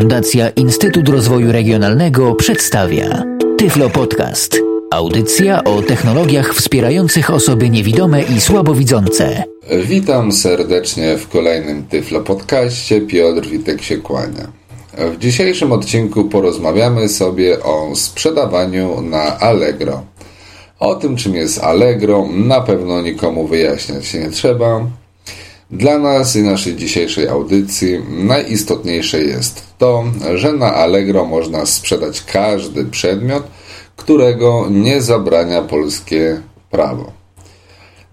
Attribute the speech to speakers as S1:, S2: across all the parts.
S1: Fundacja Instytut Rozwoju Regionalnego przedstawia Tyflo Podcast. Audycja o technologiach wspierających osoby niewidome i słabowidzące.
S2: Witam serdecznie w kolejnym Tyflo Podcaście. Piotr Witek się kłania. W dzisiejszym odcinku porozmawiamy sobie o sprzedawaniu na Allegro. O tym, czym jest Allegro, na pewno nikomu wyjaśniać się nie trzeba. Dla nas i naszej dzisiejszej audycji najistotniejsze jest to, że na Allegro można sprzedać każdy przedmiot, którego nie zabrania polskie prawo.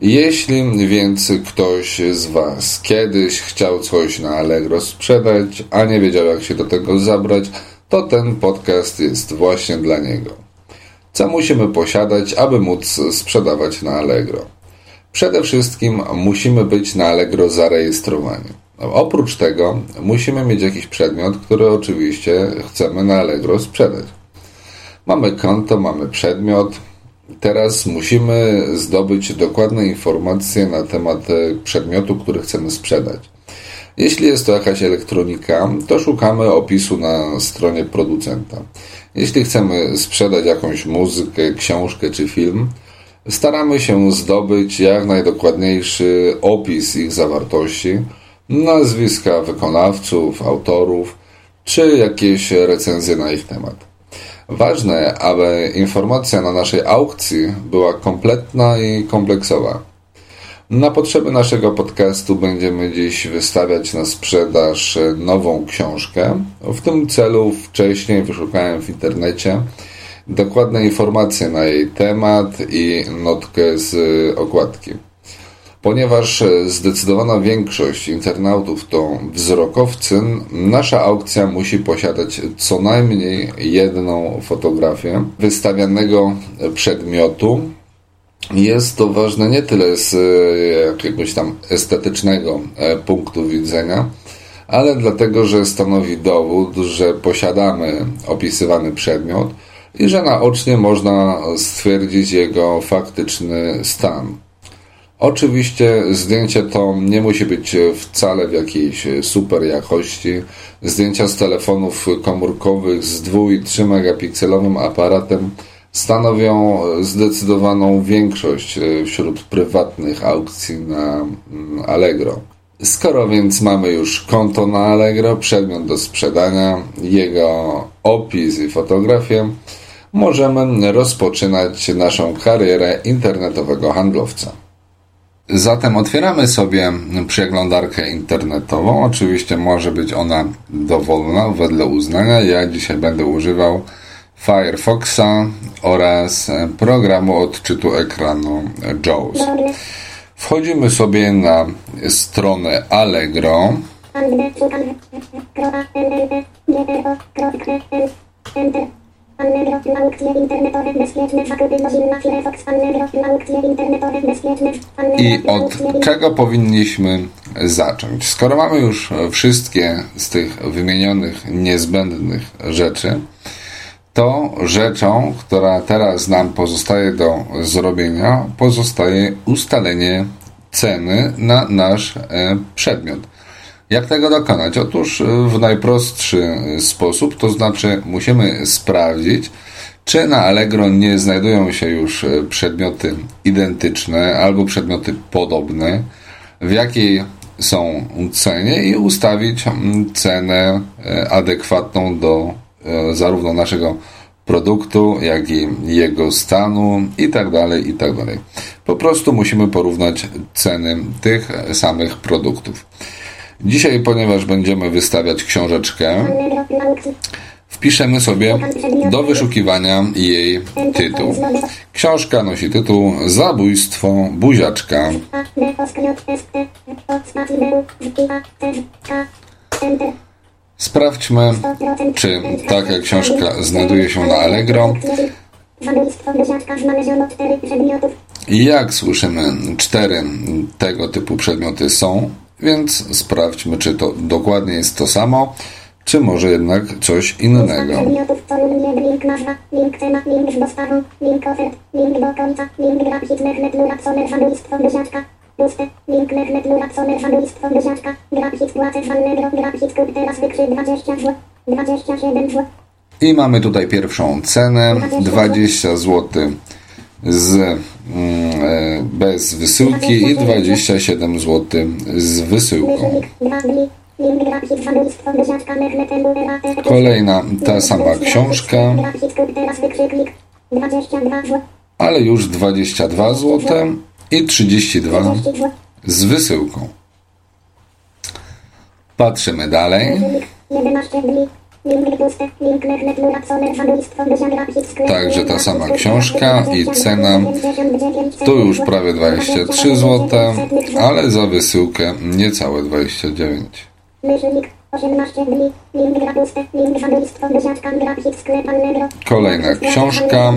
S2: Jeśli więc ktoś z Was kiedyś chciał coś na Allegro sprzedać, a nie wiedział jak się do tego zabrać, to ten podcast jest właśnie dla niego. Co musimy posiadać, aby móc sprzedawać na Allegro? Przede wszystkim musimy być na Allegro zarejestrowani. Oprócz tego musimy mieć jakiś przedmiot, który oczywiście chcemy na Allegro sprzedać. Mamy konto, mamy przedmiot. Teraz musimy zdobyć dokładne informacje na temat przedmiotu, który chcemy sprzedać. Jeśli jest to jakaś elektronika, to szukamy opisu na stronie producenta. Jeśli chcemy sprzedać jakąś muzykę, książkę czy film, Staramy się zdobyć jak najdokładniejszy opis ich zawartości, nazwiska wykonawców, autorów, czy jakieś recenzje na ich temat. Ważne, aby informacja na naszej aukcji była kompletna i kompleksowa. Na potrzeby naszego podcastu będziemy dziś wystawiać na sprzedaż nową książkę. W tym celu wcześniej wyszukałem w internecie dokładne informacje na jej temat i notkę z okładki. Ponieważ zdecydowana większość internautów to wzrokowcy, nasza aukcja musi posiadać co najmniej jedną fotografię wystawianego przedmiotu. Jest to ważne nie tyle z jakiegoś tam estetycznego punktu widzenia, ale dlatego, że stanowi dowód, że posiadamy opisywany przedmiot – i że naocznie można stwierdzić jego faktyczny stan. Oczywiście zdjęcie to nie musi być wcale w jakiejś super jakości. Zdjęcia z telefonów komórkowych z 2 i 3 megapikselowym aparatem stanowią zdecydowaną większość wśród prywatnych aukcji na mm, Allegro. Skoro więc mamy już konto na Allegro, przedmiot do sprzedania, jego opis i fotografię, możemy rozpoczynać naszą karierę internetowego handlowca. Zatem otwieramy sobie przeglądarkę internetową. Oczywiście może być ona dowolna wedle uznania. Ja dzisiaj będę używał Firefoxa oraz programu odczytu ekranu JAWS. Wchodzimy sobie na stronę Allegro. I od czego powinniśmy zacząć? Skoro mamy już wszystkie z tych wymienionych niezbędnych rzeczy, to rzeczą, która teraz nam pozostaje do zrobienia, pozostaje ustalenie ceny na nasz e, przedmiot. Jak tego dokonać? Otóż w najprostszy sposób, to znaczy musimy sprawdzić, czy na Allegro nie znajdują się już przedmioty identyczne albo przedmioty podobne, w jakiej są cenie i ustawić cenę e, adekwatną do e, zarówno naszego produktu, jak i jego stanu i tak dalej, i tak dalej. Po prostu musimy porównać ceny tych samych produktów. Dzisiaj, ponieważ będziemy wystawiać książeczkę, wpiszemy sobie do wyszukiwania jej tytuł. Książka nosi tytuł Zabójstwo buziaczka. Sprawdźmy, czy taka książka znajduje się na Allegro. Jak słyszymy, cztery tego typu przedmioty są więc sprawdźmy, czy to dokładnie jest to samo, czy może jednak coś innego. Puste. Link. Grafik kup teraz wykry 20 zł.
S3: 27 zł.
S2: I mamy tutaj pierwszą cenę 20 zł z, mm, e, bez wysyłki i 27 zł z wysyłką. Kolejna ta sama książka, ale już 22 zł i 32 z wysyłką. Patrzymy dalej. Także ta sama książka i cena to już prawie 23 zł, ale za wysyłkę niecałe 29.
S3: Myślnik 18 dni, link grapuste, link zabójstwo buziaczka, grafik sklep Allegro.
S2: Kolejna książka,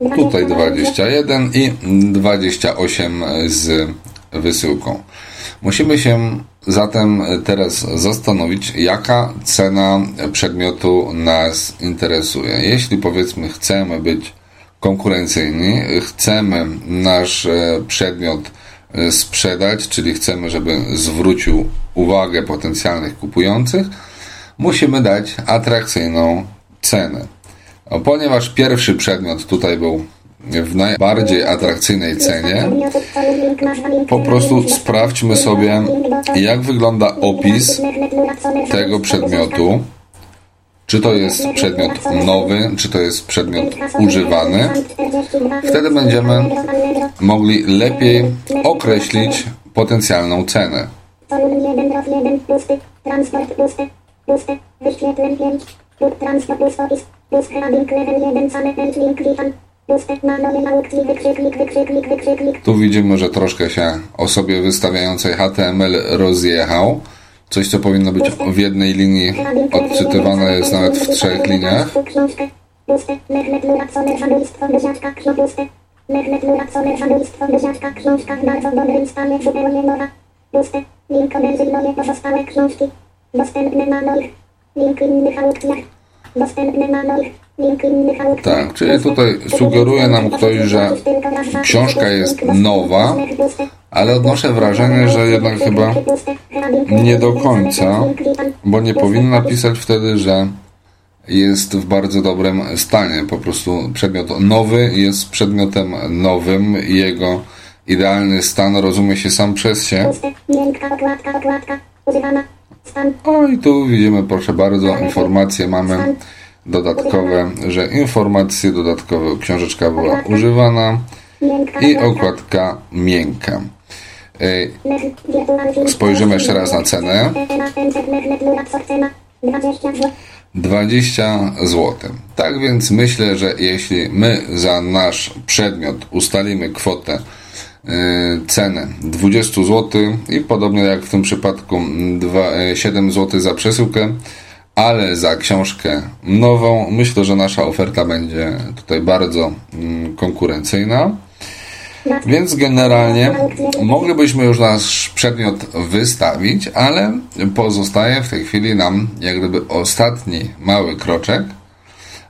S3: Grafik sklep, teraz wykrzyknik, 21 zł.
S2: tutaj 21 i 28 z wysyłką. Musimy się zatem teraz zastanowić, jaka cena przedmiotu nas interesuje. Jeśli powiedzmy chcemy być konkurencyjni, chcemy nasz e, przedmiot e, sprzedać, czyli chcemy, żeby zwrócił uwagę potencjalnych kupujących, musimy dać atrakcyjną cenę. Ponieważ pierwszy przedmiot tutaj był w najbardziej atrakcyjnej cenie, po prostu sprawdźmy sobie, jak wygląda opis tego przedmiotu. Czy to jest przedmiot nowy, czy to jest przedmiot używany. Wtedy będziemy mogli lepiej określić potencjalną cenę.
S3: Kolumn 1 row 1 pusty, transport pusty, pusty, wyświetleń 5, lub transport pustopis, pust hrabink level 1 same end link klikam, pusty, manowy aukcji, wykrzyknik, wykrzyknik, wykrzyknik,
S2: Tu widzimy, że troszkę się osobie wystawiającej HTML rozjechał. Coś, co powinno być w jednej linii odczytywane jest nawet w trzech liniach.
S3: link odezwij moje pozostałe książki, dostępne na moich, link innych aukcjach, aukcjach.
S2: Tak, czyli tutaj sugeruje nam ktoś, że książka jest nowa, ale odnoszę wrażenie, że jednak chyba nie do końca, bo nie powinna pisać wtedy, że jest w bardzo dobrym stanie. Po prostu przedmiot nowy jest przedmiotem nowym i jego idealny stan rozumie się sam przez się. O i tu widzimy, proszę bardzo, informacje mamy dodatkowe, że informacje dodatkowe, książeczka była używana i okładka miękka. Spojrzymy jeszcze raz na cenę.
S3: 20 zł.
S2: 20 zł. Tak więc myślę, że jeśli my za nasz przedmiot ustalimy kwotę, cenę 20 zł i podobnie jak w tym przypadku dwa- yy, 7 zł za przesyłkę, ale za książkę nową, myślę, że nasza oferta będzie tutaj bardzo mm, konkurencyjna. Więc generalnie moglibyśmy już nasz przedmiot wystawić, ale pozostaje w tej chwili nam jak gdyby ostatni mały kroczek,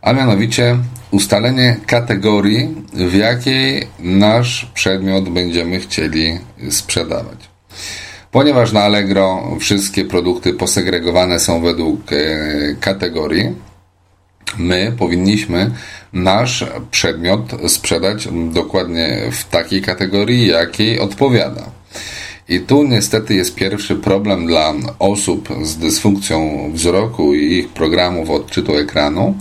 S2: a mianowicie ustalenie kategorii, w jakiej nasz przedmiot będziemy chcieli sprzedawać. Ponieważ na Allegro wszystkie produkty posegregowane są według e, kategorii, my powinniśmy nasz przedmiot sprzedać dokładnie w takiej kategorii, jakiej odpowiada. I tu niestety jest pierwszy problem dla osób z dysfunkcją wzroku i ich programów odczytu ekranu,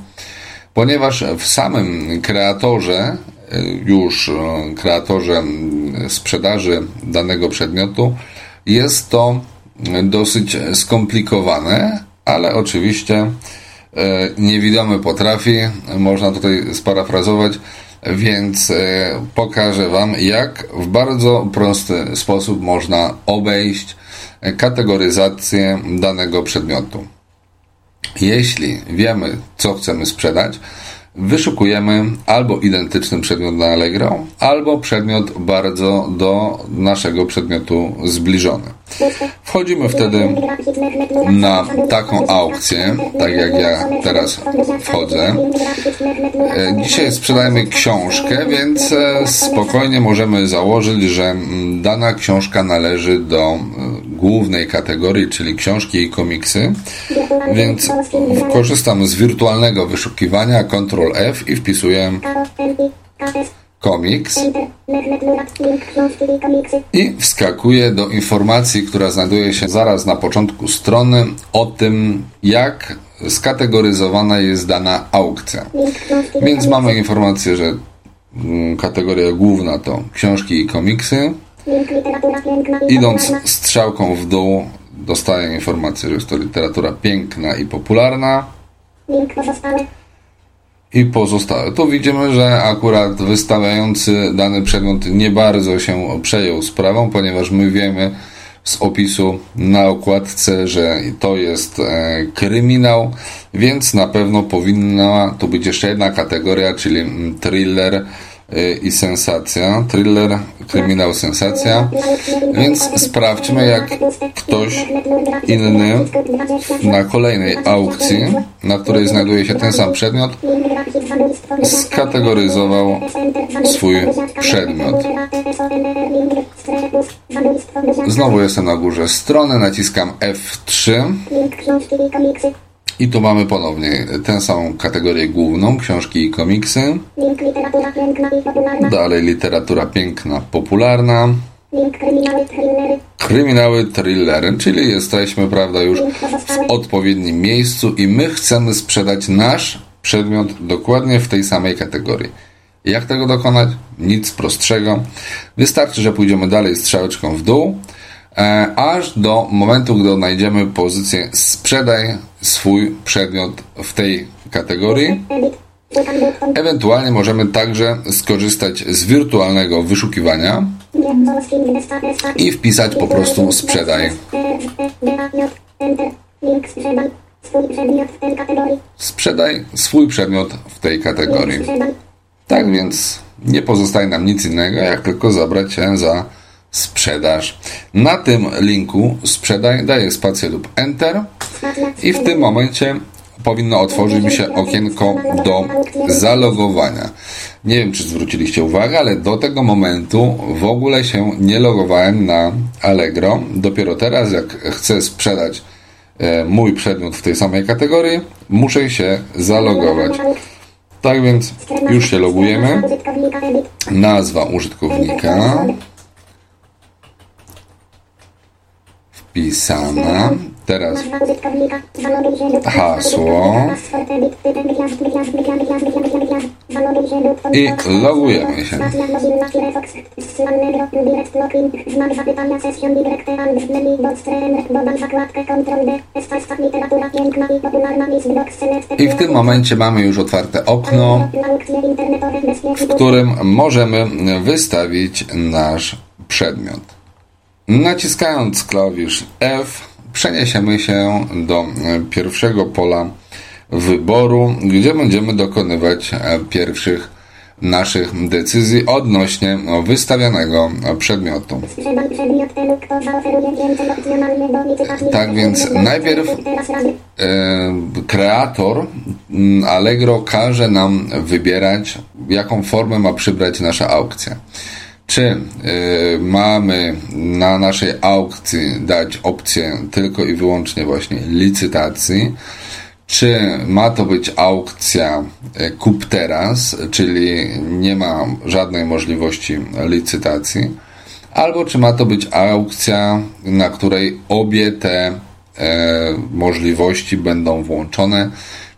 S2: ponieważ w samym kreatorze, y, już y, kreatorze sprzedaży danego przedmiotu, jest to dosyć skomplikowane, ale oczywiście e, niewidomy potrafi, można tutaj sparafrazować, więc e, pokażę Wam, jak w bardzo prosty sposób można obejść kategoryzację danego przedmiotu. Jeśli wiemy, co chcemy sprzedać, wyszukujemy albo identyczny przedmiot na Allegro, albo przedmiot bardzo do naszego przedmiotu zbliżony. Wchodzimy wtedy na taką aukcję, tak jak ja teraz wchodzę. E, Dzisiaj sprzedajemy książkę, więc e, spokojnie możemy założyć, że mm, dana książka należy do e, głównej kategorii, czyli książki i komiksy, więc korzystam z wirtualnego wyszukiwania Ctrl F i wpisuję komiks i wskakuję do informacji, która znajduje się zaraz na początku strony o tym, jak skategoryzowana jest dana aukcja. Więc mamy informację, że mm, kategoria główna to książki i komiksy. Idąc strzałką w dół, dostaję informację, że jest to literatura piękna i popularna. I pozostałe. Tu widzimy, że akurat wystawiający dany przedmiot nie bardzo się przejął sprawą, ponieważ my wiemy, z opisu na okładce, że to jest e, kryminał, więc na pewno powinna tu być jeszcze jedna kategoria, czyli mm, thriller i sensacja. Thriller, kryminał, sensacja. Więc sprawdźmy, jak ktoś inny na kolejnej aukcji, na której znajduje się ten sam przedmiot, skategoryzował swój przedmiot. Znowu jestem na górze strony, naciskam F3 i tu mamy ponownie tę samą kategorię główną, książki i komiksy. Dalej literatura piękna, popularna. Kryminały, thrillery, czyli jesteśmy, prawda, już w odpowiednim miejscu i my chcemy sprzedać nasz przedmiot dokładnie w tej samej kategorii. Jak tego dokonać? Nic prostszego. Wystarczy, że pójdziemy dalej strzałeczką w dół, aż do momentu, gdy odnajdziemy pozycję sprzedaj swój przedmiot w tej kategorii. Ewentualnie możemy także skorzystać z wirtualnego wyszukiwania i wpisać po prostu sprzedaj. Sprzedaj swój przedmiot w tej kategorii. Tak więc nie pozostaje nam nic innego, jak tylko zabrać się za sprzedaż. Na tym linku sprzedaj daję spację lub Enter i w tym momencie powinno otworzyć mi się okienko do zalogowania. Nie wiem, czy zwróciliście uwagę, ale do tego momentu w ogóle się nie logowałem na Allegro. Dopiero teraz, jak chcę sprzedać e, mój przedmiot w tej samej kategorii, muszę się zalogować. Tak więc już się logujemy. Nazwa użytkownika. Wpisana. Teraz hasło i logujemy się. I w tym momencie mamy już otwarte okno, w którym możemy wystawić nasz przedmiot. Naciskając klawisz F przeniesiemy się do e, pierwszego pola wyboru, gdzie będziemy dokonywać e, pierwszych naszych decyzji odnośnie wystawianego przedmiotu. Tak więc najpierw e, kreator Allegro każe nam wybierać, jaką formę ma przybrać nasza aukcja. Czy y, mamy na naszej aukcji dać opcję tylko i wyłącznie właśnie licytacji, czy ma to być aukcja y, kup teraz, czyli nie ma żadnej możliwości licytacji, albo czy ma to być aukcja, na której obie te e, możliwości będą włączone,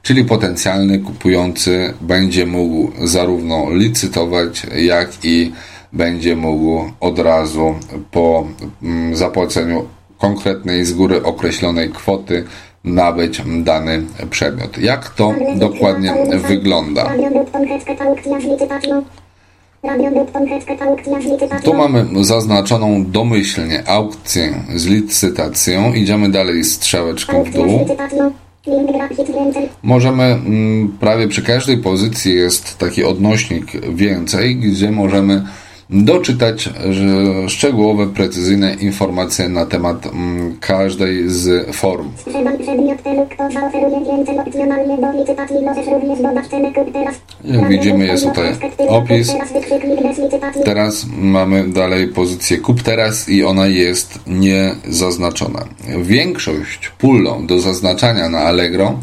S2: czyli potencjalny kupujący będzie mógł zarówno licytować, jak i będzie mógł od razu po mm, zapłaceniu konkretnej z góry określonej kwoty nabyć dany przedmiot. Jak to dokładnie wygląda? Tu mamy zaznaczoną domyślnie aukcję z licytacją. Idziemy dalej strzałeczką w dół. Możemy mm, prawie przy każdej pozycji jest taki odnośnik więcej, gdzie możemy doczytać szczegółowe, precyzyjne informacje na temat mm, każdej z form. Jak widzimy, jest tutaj opis.
S3: Teraz
S2: mamy dalej pozycję kup teraz i ona jest niezaznaczona. Większość pól do zaznaczania na Allegro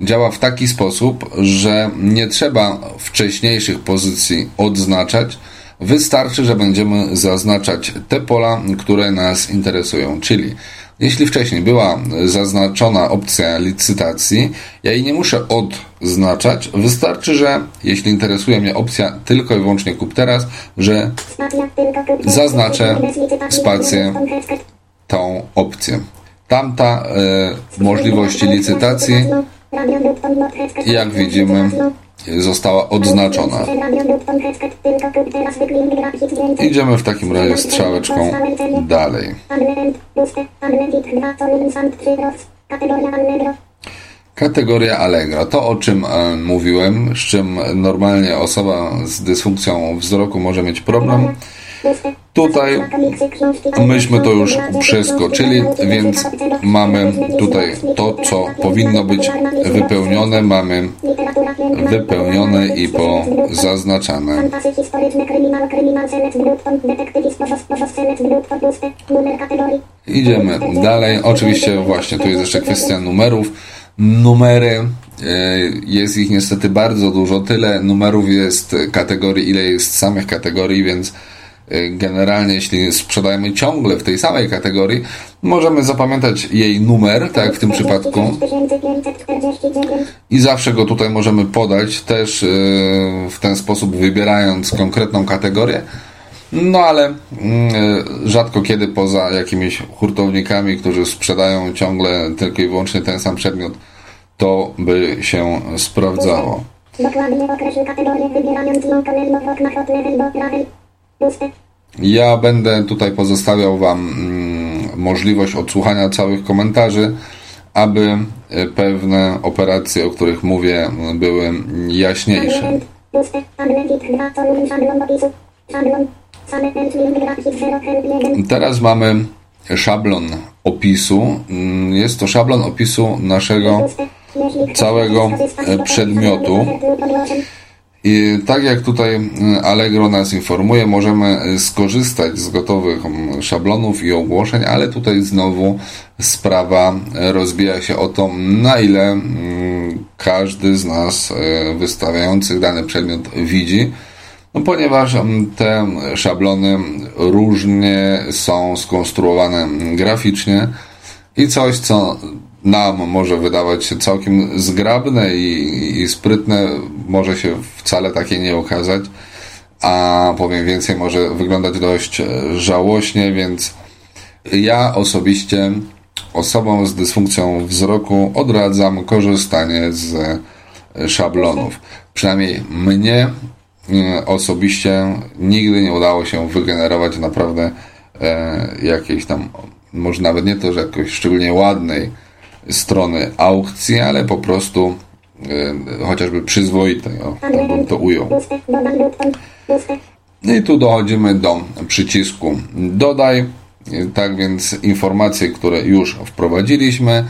S2: działa w taki sposób, że nie trzeba wcześniejszych pozycji odznaczać. Wystarczy, że będziemy zaznaczać te pola, które nas interesują. Czyli jeśli wcześniej była zaznaczona opcja licytacji, ja jej nie muszę odznaczać. Wystarczy, że jeśli interesuje mnie opcja tylko i wyłącznie kup teraz, że. Zaznaczę spację. tą opcję. Tamta e, możliwość licytacji, jak widzimy, została odznaczona. Idziemy w takim razie strzałeczką dalej. Kategoria Allegro. To, o czym e, mówiłem, z czym normalnie osoba z dysfunkcją wzroku może mieć problem. Tutaj myśmy to już przeskoczyli, więc mamy tutaj to, co powinno być wypełnione, mamy wypełnione i pozaznaczane. Idziemy dalej. Oczywiście właśnie tu jest jeszcze kwestia numerów. Numery, e, jest ich niestety bardzo dużo. Tyle numerów jest kategorii, ile jest samych kategorii, więc generalnie jeśli sprzedajemy ciągle w tej samej kategorii, możemy zapamiętać jej numer, tak jak w tym przypadku.
S3: 4549.
S2: I zawsze go tutaj możemy podać też yy, w ten sposób wybierając konkretną kategorię. No ale yy, rzadko kiedy poza jakimiś hurtownikami, którzy sprzedają ciągle tylko i wyłącznie ten sam przedmiot, to by się sprawdzało.
S3: Dokładnie określ kategorię, wybierając ją kolejno w oknach od lewej do.
S2: Ja będę tutaj pozostawiał Wam mm, możliwość odsłuchania całych komentarzy, aby y, pewne operacje, o których mówię, były jaśniejsze.
S3: Element. Puste. Tabletit 2. Column szablon opisu. Szablon. Same link grafik 0 help 1.
S2: Teraz mamy szablon opisu. Mm, Jest to szablon opisu naszego całego e, przedmiotu. I tak jak tutaj mm, Allegro nas informuje, możemy y, skorzystać z gotowych mm, szablonów i ogłoszeń, ale tutaj znowu sprawa y, rozbija się o to, na ile mm, każdy z nas y, wystawiających dany przedmiot widzi. No, ponieważ te szablony różnie są skonstruowane graficznie i coś, co nam może wydawać się całkiem zgrabne i, i sprytne, może się wcale takie nie okazać, a powiem więcej, może wyglądać dość e, żałośnie, więc ja osobiście osobom z dysfunkcją wzroku odradzam korzystanie z e, szablonów. Przynajmniej mnie e, osobiście nigdy nie udało się wygenerować naprawdę e, jakiejś tam, może nawet nie to, że jakoś szczególnie ładnej strony aukcji, ale po prostu e, chociażby przyzwoitej, o, tak bym to ujął.
S3: button. Puste.
S2: No i tu dochodzimy do przycisku dodaj. Tak więc informacje, które już wprowadziliśmy,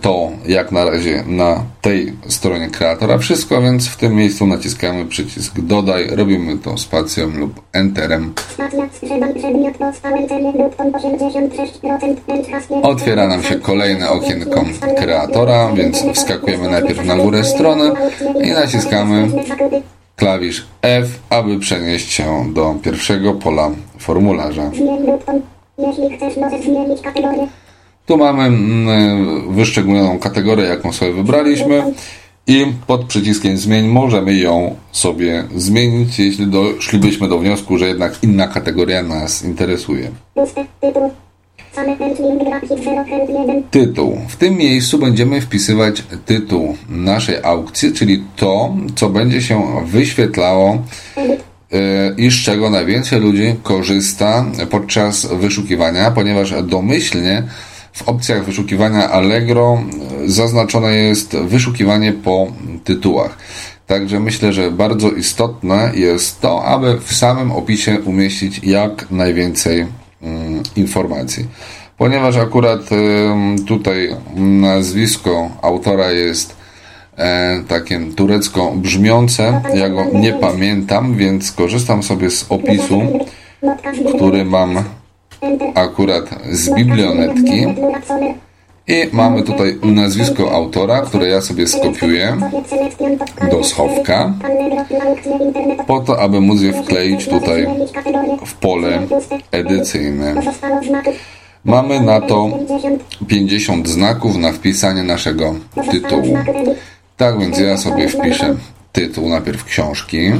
S2: to jak na razie na tej stronie kreatora wszystko, więc w tym miejscu naciskamy przycisk dodaj, robimy to spacją lub enterem.
S3: Stacja. Sprzedam przedmiot po stałej cenie button 86%. Pędź hasłem.
S2: Otwiera nam się kolejne okienko kreatora, więc wskakujemy najpierw na górę strony i naciskamy klawisz F, aby przenieść się do pierwszego pola formularza.
S3: Jeśli chcesz, możesz zmienić kategorię.
S2: Tu mamy mm, wyszczególnioną kategorię, jaką sobie wybraliśmy i pod przyciskiem zmień możemy ją sobie zmienić, jeśli doszlibyśmy do wniosku, że jednak inna kategoria nas interesuje.
S3: Tytuł. Same link grafik 0 help 1.
S2: Tytuł. W tym miejscu będziemy wpisywać tytuł naszej aukcji, czyli to, co będzie się wyświetlało yy, i z czego najwięcej ludzi korzysta podczas wyszukiwania, ponieważ domyślnie w opcjach wyszukiwania Allegro yy, zaznaczone jest wyszukiwanie po tytułach. Także myślę, że bardzo istotne jest to, aby w samym opisie umieścić jak najwięcej mm, informacji. Ponieważ akurat tutaj nazwisko autora jest e, takie turecko brzmiące, ja go nie pamiętam, więc korzystam sobie z opisu, który mam akurat z biblionetki. I mamy tutaj nazwisko autora, które ja sobie skopiuję do schowka, po to, aby móc je wkleić tutaj w pole edycyjne. Mamy na to 50 znaków na wpisanie naszego tytułu. Tak więc ja sobie wpiszę tytuł najpierw książki.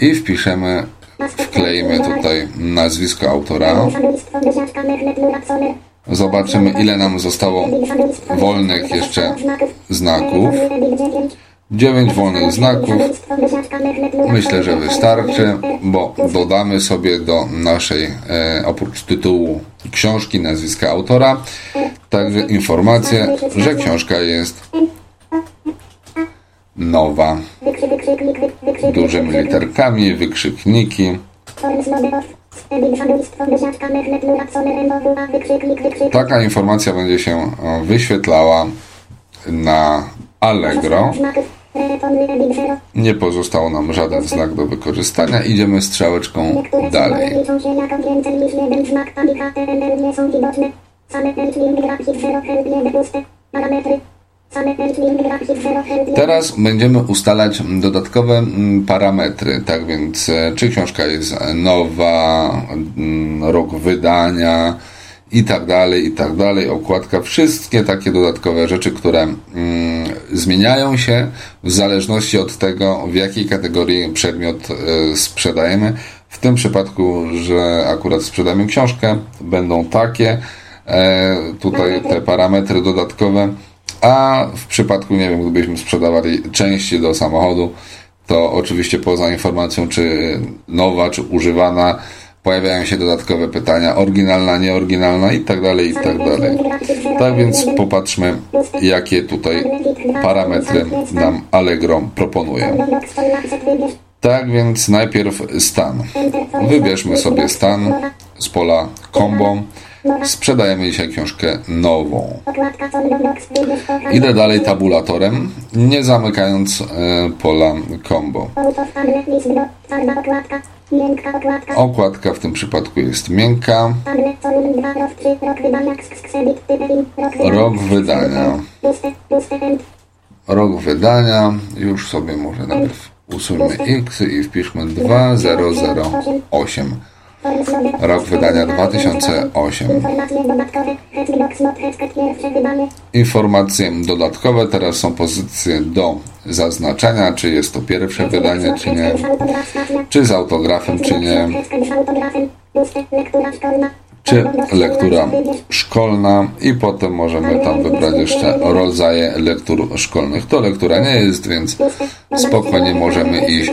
S2: I wpiszemy, wklejmy tutaj nazwisko autora. Zobaczymy, ile nam zostało wolnych jeszcze znaków. 9 wolnych znaków. Myślę, że wystarczy, bo dodamy sobie do naszej, e, oprócz tytułu książki, nazwiska autora, także informację, że książka jest nowa. Dużymi literkami, wykrzykniki. Taka informacja będzie się e, wyświetlała na Allegro. Nie pozostał nam żaden znak do wykorzystania. Idziemy strzałeczką dalej. Teraz będziemy ustalać dodatkowe mm, parametry, tak więc e, czy książka jest nowa, mm, rok wydania i tak dalej, i tak dalej, okładka, wszystkie takie dodatkowe rzeczy, które mm, zmieniają się w zależności od tego, w jakiej kategorii przedmiot e, sprzedajemy. W tym przypadku, że akurat sprzedajemy książkę, będą takie e, tutaj te parametry dodatkowe a w przypadku, nie wiem, gdybyśmy sprzedawali części do samochodu, to oczywiście poza informacją, czy nowa, czy używana, pojawiają się dodatkowe pytania, oryginalna, nieoryginalna i tak dalej, i tak dalej. Tak więc popatrzmy, jakie tutaj parametry nam Allegro proponuje. Tak więc najpierw stan. Wybierzmy sobie stan z pola combo. Sprzedajemy dzisiaj książkę nową. Idę dalej tabulatorem, nie zamykając e, pola combo. Okładka w tym przypadku jest miękka. Rok wydania. Rok wydania. Już sobie może najpierw usuńmy X i wpiszmy 2008. Rok wydania 2008. Informacje dodatkowe. Teraz są pozycje do zaznaczenia, czy jest to pierwsze wydanie, czy nie. Czy z autografem, czy nie. Czy lektura szkolna. I potem możemy tam wybrać jeszcze rodzaje lektur szkolnych. To lektura nie jest, więc spokojnie możemy iść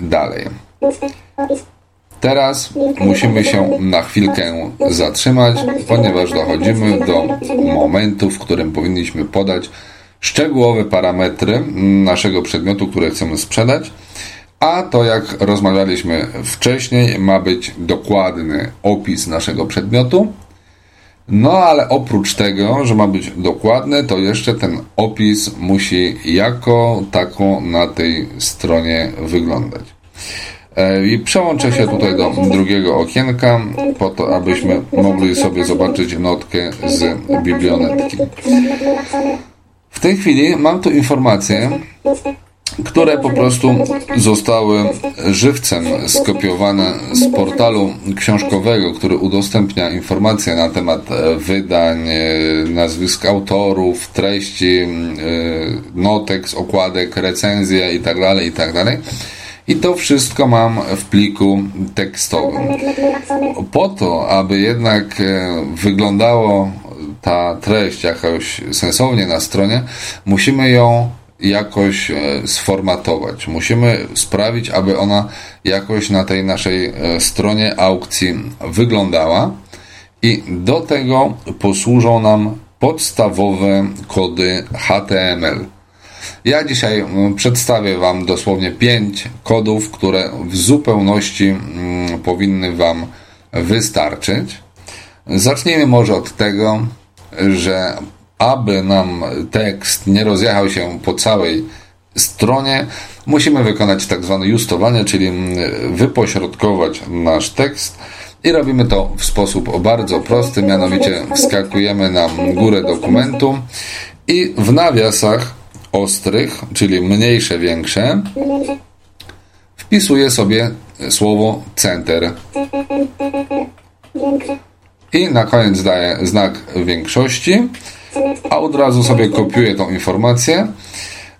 S2: dalej. Teraz musimy się na chwilkę zatrzymać, ponieważ dochodzimy do momentu, w którym powinniśmy podać szczegółowe parametry naszego przedmiotu, które chcemy sprzedać. A to, jak rozmawialiśmy wcześniej, ma być dokładny opis naszego przedmiotu. No, ale oprócz tego, że ma być dokładny, to jeszcze ten opis musi jako tako na tej stronie wyglądać. E, I przełączę się tutaj do drugiego okienka, po to, abyśmy mogli sobie zobaczyć notkę z biblionetki. W tej chwili mam tu informacje, które po prostu zostały żywcem skopiowane z portalu książkowego, który udostępnia informacje na temat wydań, e, nazwisk autorów, treści, e, notek z okładek, recenzje itd., tak itd. I to wszystko mam w pliku tekstowym. Po to, aby jednak e, wyglądało ta treść jakoś sensownie na stronie, musimy ją jakoś e, sformatować. Musimy sprawić, aby ona jakoś na tej naszej e, stronie aukcji wyglądała i do tego posłużą nam podstawowe kody HTML. Ja dzisiaj mm, przedstawię Wam dosłownie 5 kodów, które w zupełności mm, powinny Wam wystarczyć. Zacznijmy może od tego, że aby nam tekst nie rozjechał się po całej stronie, musimy wykonać tak zwane justowanie, czyli wypośrodkować nasz tekst i robimy to w sposób bardzo prosty, mianowicie wskakujemy na górę dokumentu i w nawiasach ostrych, czyli mniejsze, większe, wpisuję sobie słowo center. I na koniec daję znak większości, a od razu sobie kopiuję tą informację,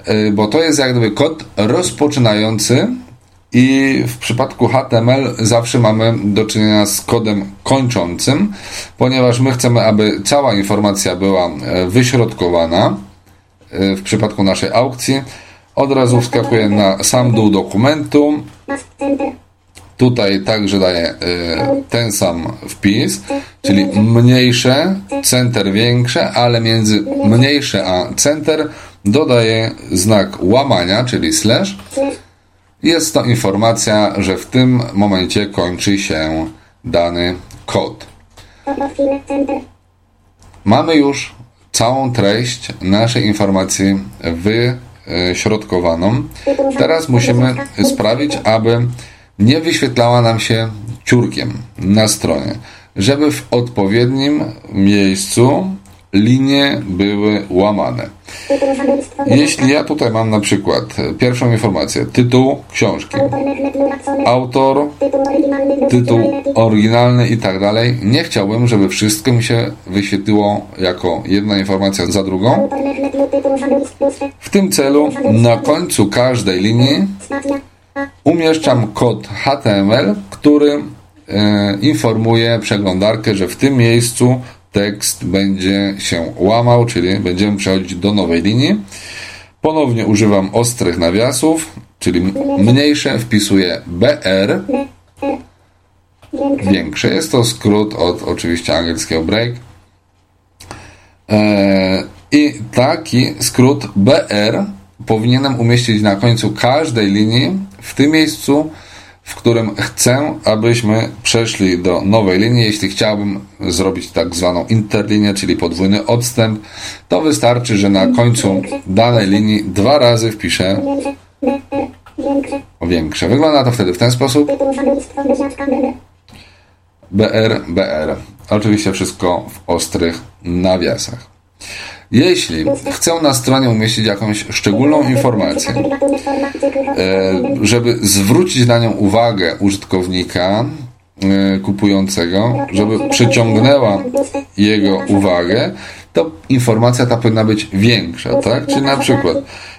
S2: y, bo to jest jak gdyby kod rozpoczynający i w przypadku HTML zawsze mamy do czynienia z kodem kończącym, ponieważ my chcemy, aby cała informacja była e, wyśrodkowana. E, w przypadku naszej aukcji od razu wskakuję na sam dół dokumentu. Tutaj także daję e, ten sam wpis, czyli mniejsze, center większe, ale między mniejsze a center dodaję znak łamania, czyli slash jest to informacja, że w tym momencie kończy się dany kod. Mamy już całą treść naszej informacji wyśrodkowaną. Teraz musimy sprawić, aby nie wyświetlała nam się ciurkiem na stronie, żeby w odpowiednim miejscu linie były łamane. Jeśli ja tutaj mam na przykład pierwszą informację, tytuł książki, autor, tytuł oryginalny i tak dalej, nie chciałbym, żeby wszystko mi się wyświetliło jako jedna informacja za drugą. W tym celu na końcu każdej linii umieszczam kod HTML, który e, informuje przeglądarkę, że w tym miejscu tekst będzie się łamał, czyli będziemy przechodzić do nowej linii. Ponownie używam ostrych nawiasów, czyli mniejsze wpisuję BR. Większe jest to skrót od oczywiście angielskiego break. E, I taki skrót BR powinienem umieścić na końcu każdej linii w tym miejscu, w którym chcę, abyśmy przeszli do nowej linii. Jeśli chciałbym zrobić tak zwaną interlinię, czyli podwójny odstęp, to wystarczy, że na końcu danej linii dwa razy wpiszę większe. Wygląda to wtedy w ten sposób. BR, BR. Oczywiście wszystko w ostrych nawiasach. Jeśli chcę na stronie umieścić jakąś szczególną informację, e, żeby zwrócić na nią uwagę użytkownika e, kupującego, żeby przyciągnęła jego uwagę, to informacja ta powinna być większa, tak? Czyli na przykład,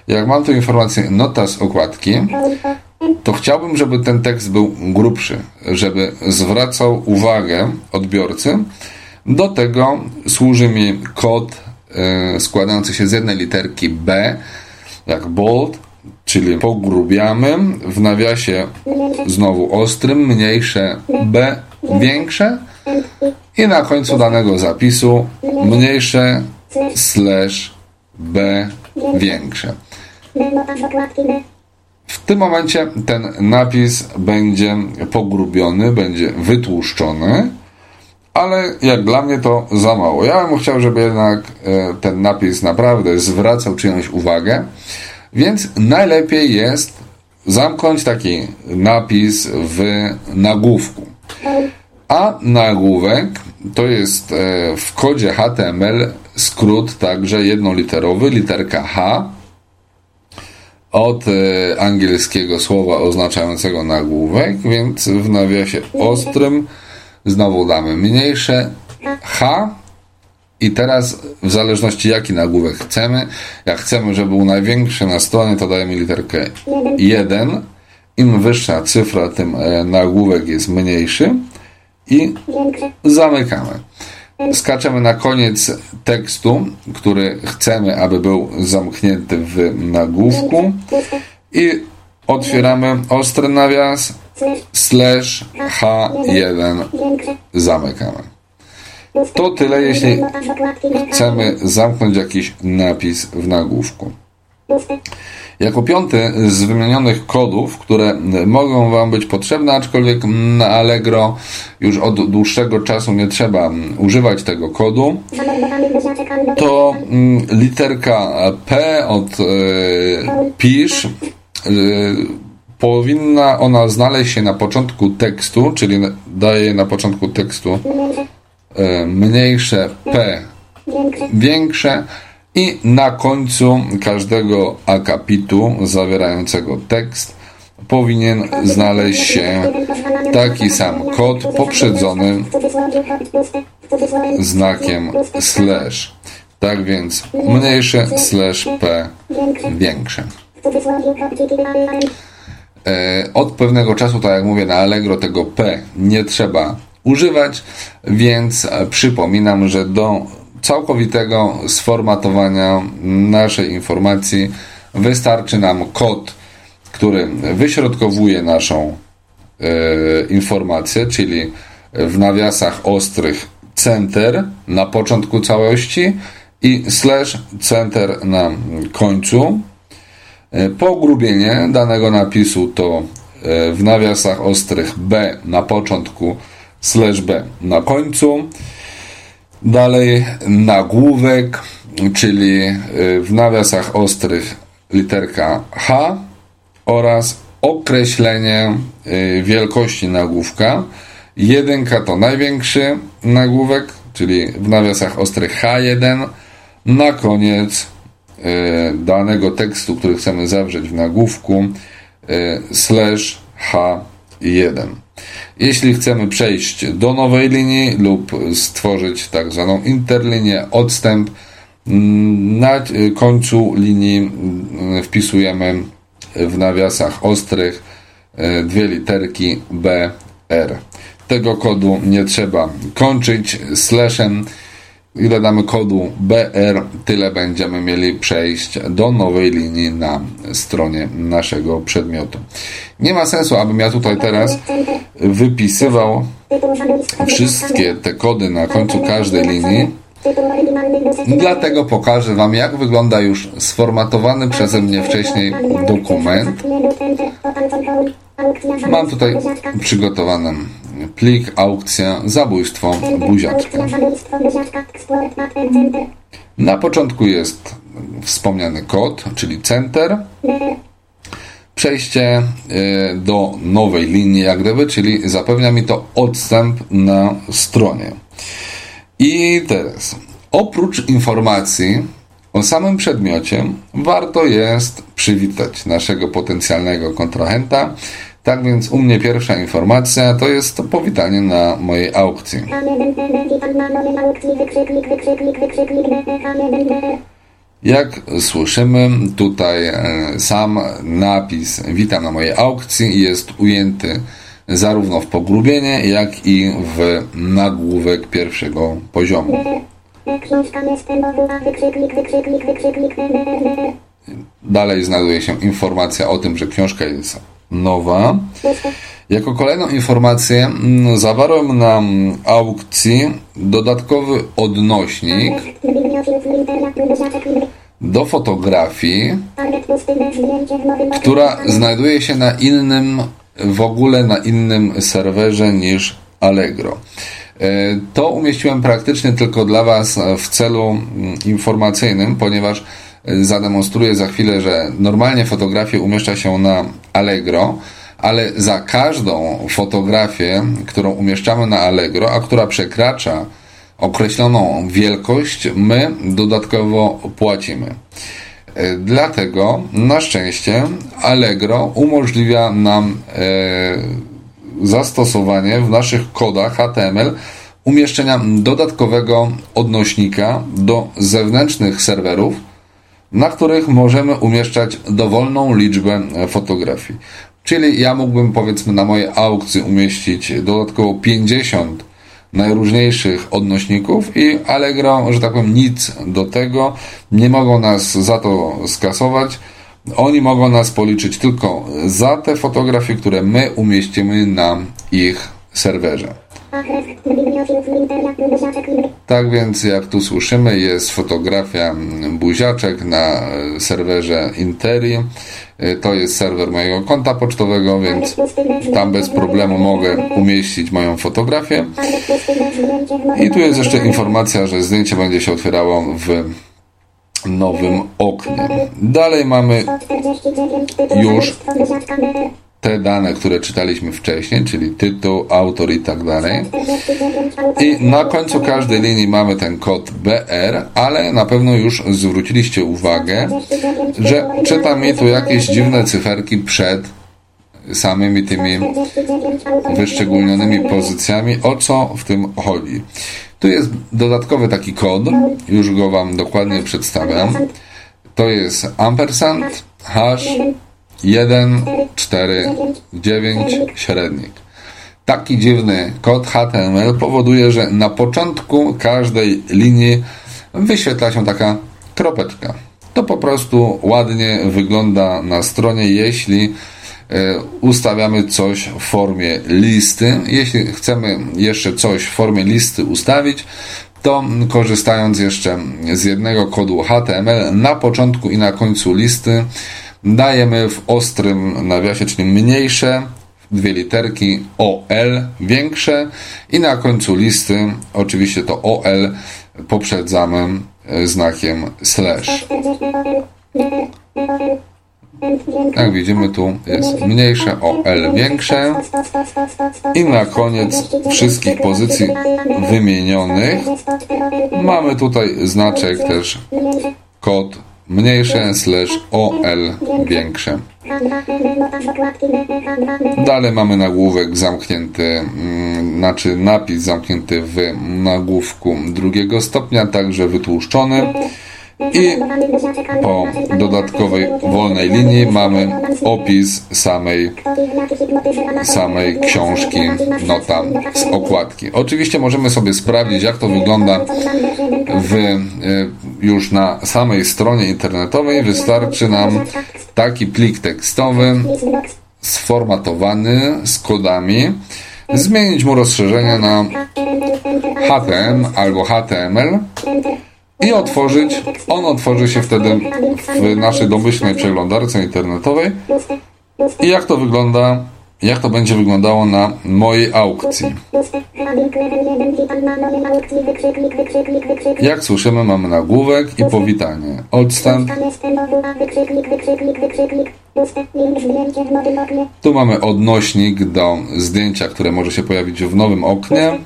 S2: jak mam tu informację nota z okładki, to chciałbym, żeby ten tekst był grubszy, żeby zwracał uwagę odbiorcy. Do tego służy mi kod składający się z jednej literki B, jak bold, czyli pogrubiamy, w nawiasie znowu ostrym, mniejsze B, większe i na końcu danego zapisu mniejsze slash B, większe. W tym momencie ten napis będzie pogrubiony, będzie wytłuszczony ale jak dla mnie to za mało. Ja bym chciał, żeby jednak e, ten napis naprawdę zwracał czyjąś uwagę, więc najlepiej jest zamknąć taki napis w nagłówku. A nagłówek to jest e, w kodzie HTML skrót także jednoliterowy, literka H od e, angielskiego słowa oznaczającego nagłówek, więc w nawiasie ostrym Znowu damy mniejsze. H. I teraz w zależności jaki nagłówek chcemy, jak chcemy, żeby był największy na stronie, to dajemy literkę 1. Im wyższa cyfra, tym e, nagłówek jest mniejszy. I zamykamy. Skaczemy na koniec tekstu, który chcemy, aby był zamknięty w nagłówku. I otwieramy ostry nawias slash H1 zamykamy. To tyle, jeśli chcemy zamknąć jakiś napis w nagłówku. Jako piąty z wymienionych kodów, które mogą Wam być potrzebne, aczkolwiek na Allegro już od dłuższego czasu nie trzeba używać tego kodu, to mm, literka P od e, pisz e, powinna ona znaleźć się na początku tekstu, czyli daje na początku tekstu e, mniejsze P większe i na końcu każdego akapitu zawierającego tekst powinien znaleźć się taki sam kod poprzedzony znakiem slash. Tak więc mniejsze slash p większe. E, od pewnego czasu, tak jak mówię, na Allegro tego P nie trzeba używać, więc przypominam, że do całkowitego sformatowania naszej informacji wystarczy nam kod, który wyśrodkowuje naszą e, informację, czyli w nawiasach ostrych center na początku całości i slash center na końcu. E, pogrubienie danego napisu to e, w nawiasach ostrych B na początku slash B na końcu. Dalej nagłówek, czyli y, w nawiasach ostrych literka H oraz określenie wielkości nagłówka. Jedynka to największy nagłówek, czyli w nawiasach ostrych H1. Na koniec danego tekstu, który chcemy zawrzeć w nagłówku, slash H1. Jeśli chcemy przejść do nowej linii lub stworzyć tak zwaną interlinię, odstęp, mm, na końcu linii mm, wpisujemy w nawiasach ostrych e, dwie literki B, R. Tego kodu nie trzeba kończyć slashem ile damy kodu BR, tyle będziemy mieli przejść do nowej linii na stronie naszego przedmiotu. Nie ma sensu, abym ja tutaj teraz wypisywał wszystkie te kody na końcu każdej linii. Dlatego pokażę Wam, jak wygląda już sformatowany przeze mnie wcześniej dokument. Mam tutaj przygotowany plik, aukcja, zabójstwo, buziaczka. Na początku jest wspomniany kod, czyli center. Przejście y, do nowej linii, jak gdyby, czyli zapewnia mi to odstęp na stronie. I teraz, oprócz informacji o samym przedmiocie, warto jest przywitać naszego potencjalnego kontrahenta tak więc u mnie pierwsza informacja to jest powitanie na mojej aukcji. Jak słyszymy, tutaj e, sam napis Witam na mojej aukcji jest ujęty zarówno w pogrubienie, jak i w nagłówek pierwszego poziomu. Dalej znajduje się informacja o tym, że książka jest nowa. Jako kolejną informację mm, zawarłem na aukcji dodatkowy odnośnik do fotografii, która znajduje się na innym, w ogóle na innym serwerze niż Allegro. E, to umieściłem praktycznie tylko dla Was w celu mm, informacyjnym, ponieważ zademonstruję za chwilę, że normalnie fotografię umieszcza się na Allegro, ale za każdą fotografię, którą umieszczamy na Allegro, a która przekracza określoną wielkość, my dodatkowo płacimy. E, dlatego na szczęście Allegro umożliwia nam e, zastosowanie w naszych kodach HTML umieszczenia dodatkowego odnośnika do zewnętrznych serwerów, na których możemy umieszczać dowolną liczbę fotografii. Czyli ja mógłbym powiedzmy na mojej aukcji umieścić dodatkowo 50 najróżniejszych odnośników i Allegro, że tak powiem, nic do tego. Nie mogą nas za to skasować. Oni mogą nas policzyć tylko za te fotografie, które my umieścimy na ich serwerze. Tak więc, jak tu słyszymy, jest fotografia buziaczek na serwerze Interi. To jest serwer mojego konta pocztowego, więc tam bez problemu mogę umieścić moją fotografię. I tu jest jeszcze informacja, że zdjęcie będzie się otwierało w nowym oknie. Dalej mamy już te dane, które czytaliśmy wcześniej, czyli tytuł, autor i tak dalej. I na końcu każdej linii mamy ten kod BR, ale na pewno już zwróciliście uwagę, że czyta mi tu jakieś dziwne cyferki przed samymi tymi wyszczególnionymi pozycjami. O co w tym chodzi? Tu jest dodatkowy taki kod, już go Wam dokładnie przedstawiam. To jest ampersand, hash, 1, 4, 9, średnik. Taki dziwny kod HTML powoduje, że na początku każdej linii wyświetla się taka kropeczka. To po prostu ładnie wygląda na stronie, jeśli e, ustawiamy coś w formie listy. Jeśli chcemy jeszcze coś w formie listy ustawić, to korzystając jeszcze z jednego kodu HTML na początku i na końcu listy dajemy w ostrym nawiasie, czyli mniejsze, dwie literki OL większe i na końcu listy oczywiście to OL poprzedzamy e, znakiem slash. Jak widzimy tu jest mniejsze OL większe i na koniec wszystkich pozycji wymienionych mamy tutaj znaczek też kod mniejsze slash OL większe. Dalej mamy nagłówek zamknięty, mm, znaczy napis zamknięty w nagłówku drugiego stopnia, także wytłuszczony. I po dodatkowej wolnej linii mamy opis samej, samej książki, nota z okładki. Oczywiście możemy sobie sprawdzić, jak to wygląda w, y, już na samej stronie internetowej. Wystarczy nam taki plik tekstowy sformatowany z kodami, zmienić mu rozszerzenia na HTML albo HTML i otworzyć. On otworzy się wtedy w naszej domyślnej przeglądarce internetowej. I jak to wygląda, jak to będzie wyglądało na mojej aukcji. Jak słyszymy, mamy nagłówek i powitanie. Odstęp. Tu mamy odnośnik do zdjęcia, które może się pojawić w nowym oknie.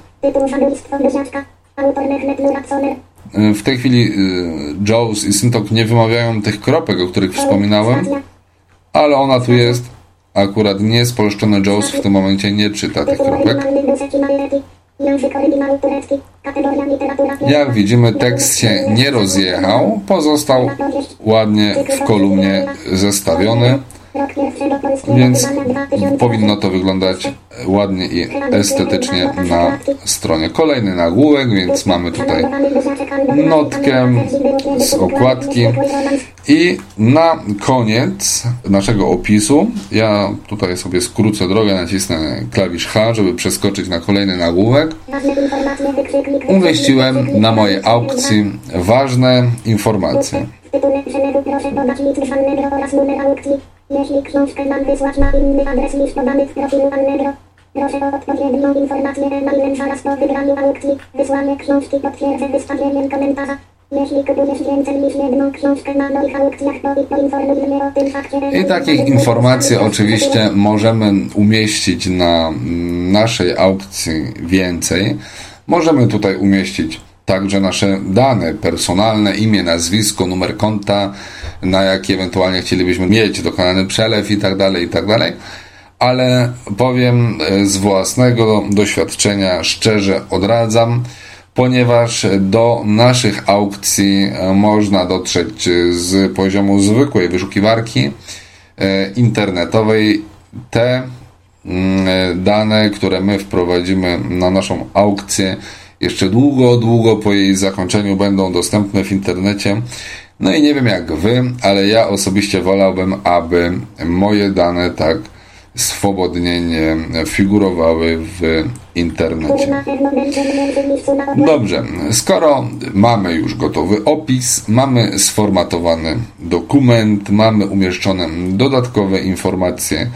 S2: W tej chwili y, Jaws i Syntok nie wymawiają tych kropek, o których wspominałem, ale ona tu jest. Akurat nie spolszczony Jaws w tym momencie nie czyta tych kropek. Jak widzimy, tekst się nie rozjechał, pozostał ładnie w kolumnie zestawiony. Więc powinno to wyglądać ładnie i estetycznie na stronie. Kolejny nagłówek, więc mamy tutaj notkę z okładki i na koniec naszego opisu, ja tutaj sobie skrócę drogę, nacisnę klawisz H, żeby przeskoczyć na kolejny nagłówek. Umieściłem na mojej aukcji ważne informacje. Jeśli książkę mam wysłać na inny adres niż podany w profilu Allegro, proszę o odpowiednią informację e-mailem zaraz po wygraniu aukcji. Wysłanie książki potwierdzę wystawieniem komentarza. Jeśli kupujesz więcej niż jedną książkę na moich aukcjach, to poinformuj mnie o tym fakcie. I takich informacji oczywiście możemy umieścić na naszej aukcji więcej. Możemy tutaj umieścić także nasze dane personalne, imię, nazwisko, numer konta, na jaki ewentualnie chcielibyśmy mieć dokonany przelew i tak dalej, i tak dalej. Ale powiem e, z własnego doświadczenia, szczerze odradzam, ponieważ do naszych aukcji e, można dotrzeć z poziomu zwykłej wyszukiwarki e, internetowej. Te mm, dane, które my wprowadzimy na naszą aukcję, jeszcze długo, długo po jej zakończeniu będą dostępne w internecie. No i nie wiem jak wy, ale ja osobiście wolałbym, aby moje dane tak swobodnie figurowały w internecie. Dobrze, skoro mamy już gotowy opis, mamy sformatowany dokument, mamy umieszczone dodatkowe informacje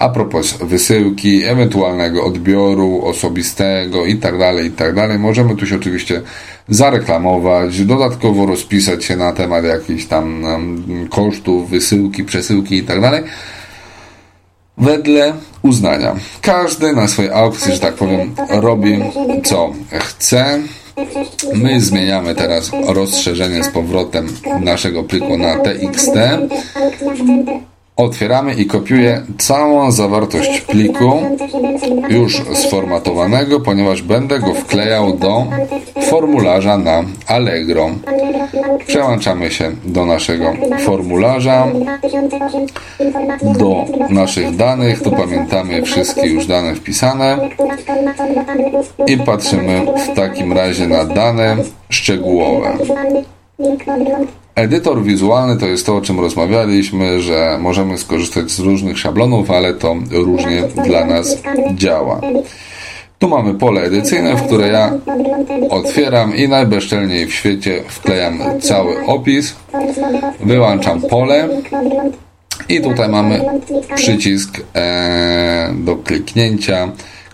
S2: a propos wysyłki, ewentualnego odbioru osobistego itd., tak itd., tak możemy tu się oczywiście zareklamować, dodatkowo rozpisać się na temat jakichś tam kosztów, wysyłki, przesyłki itd., tak wedle uznania. Każdy na swojej aukcji, że tak powiem, robi co chce. My zmieniamy teraz rozszerzenie z powrotem naszego pliku na TXT. Otwieramy i kopiuję całą zawartość pliku już sformatowanego, ponieważ będę go wklejał do formularza na Allegro. Przełączamy się do naszego formularza, do naszych danych. Tu pamiętamy wszystkie już dane wpisane i patrzymy w takim razie na dane szczegółowe. Edytor wizualny to jest to, o czym rozmawialiśmy, że możemy skorzystać z różnych szablonów, ale to różnie dla nas działa. Tu mamy pole edycyjne, w które ja otwieram i najbezczelniej w świecie wklejam cały opis, wyłączam pole i tutaj mamy przycisk e, do kliknięcia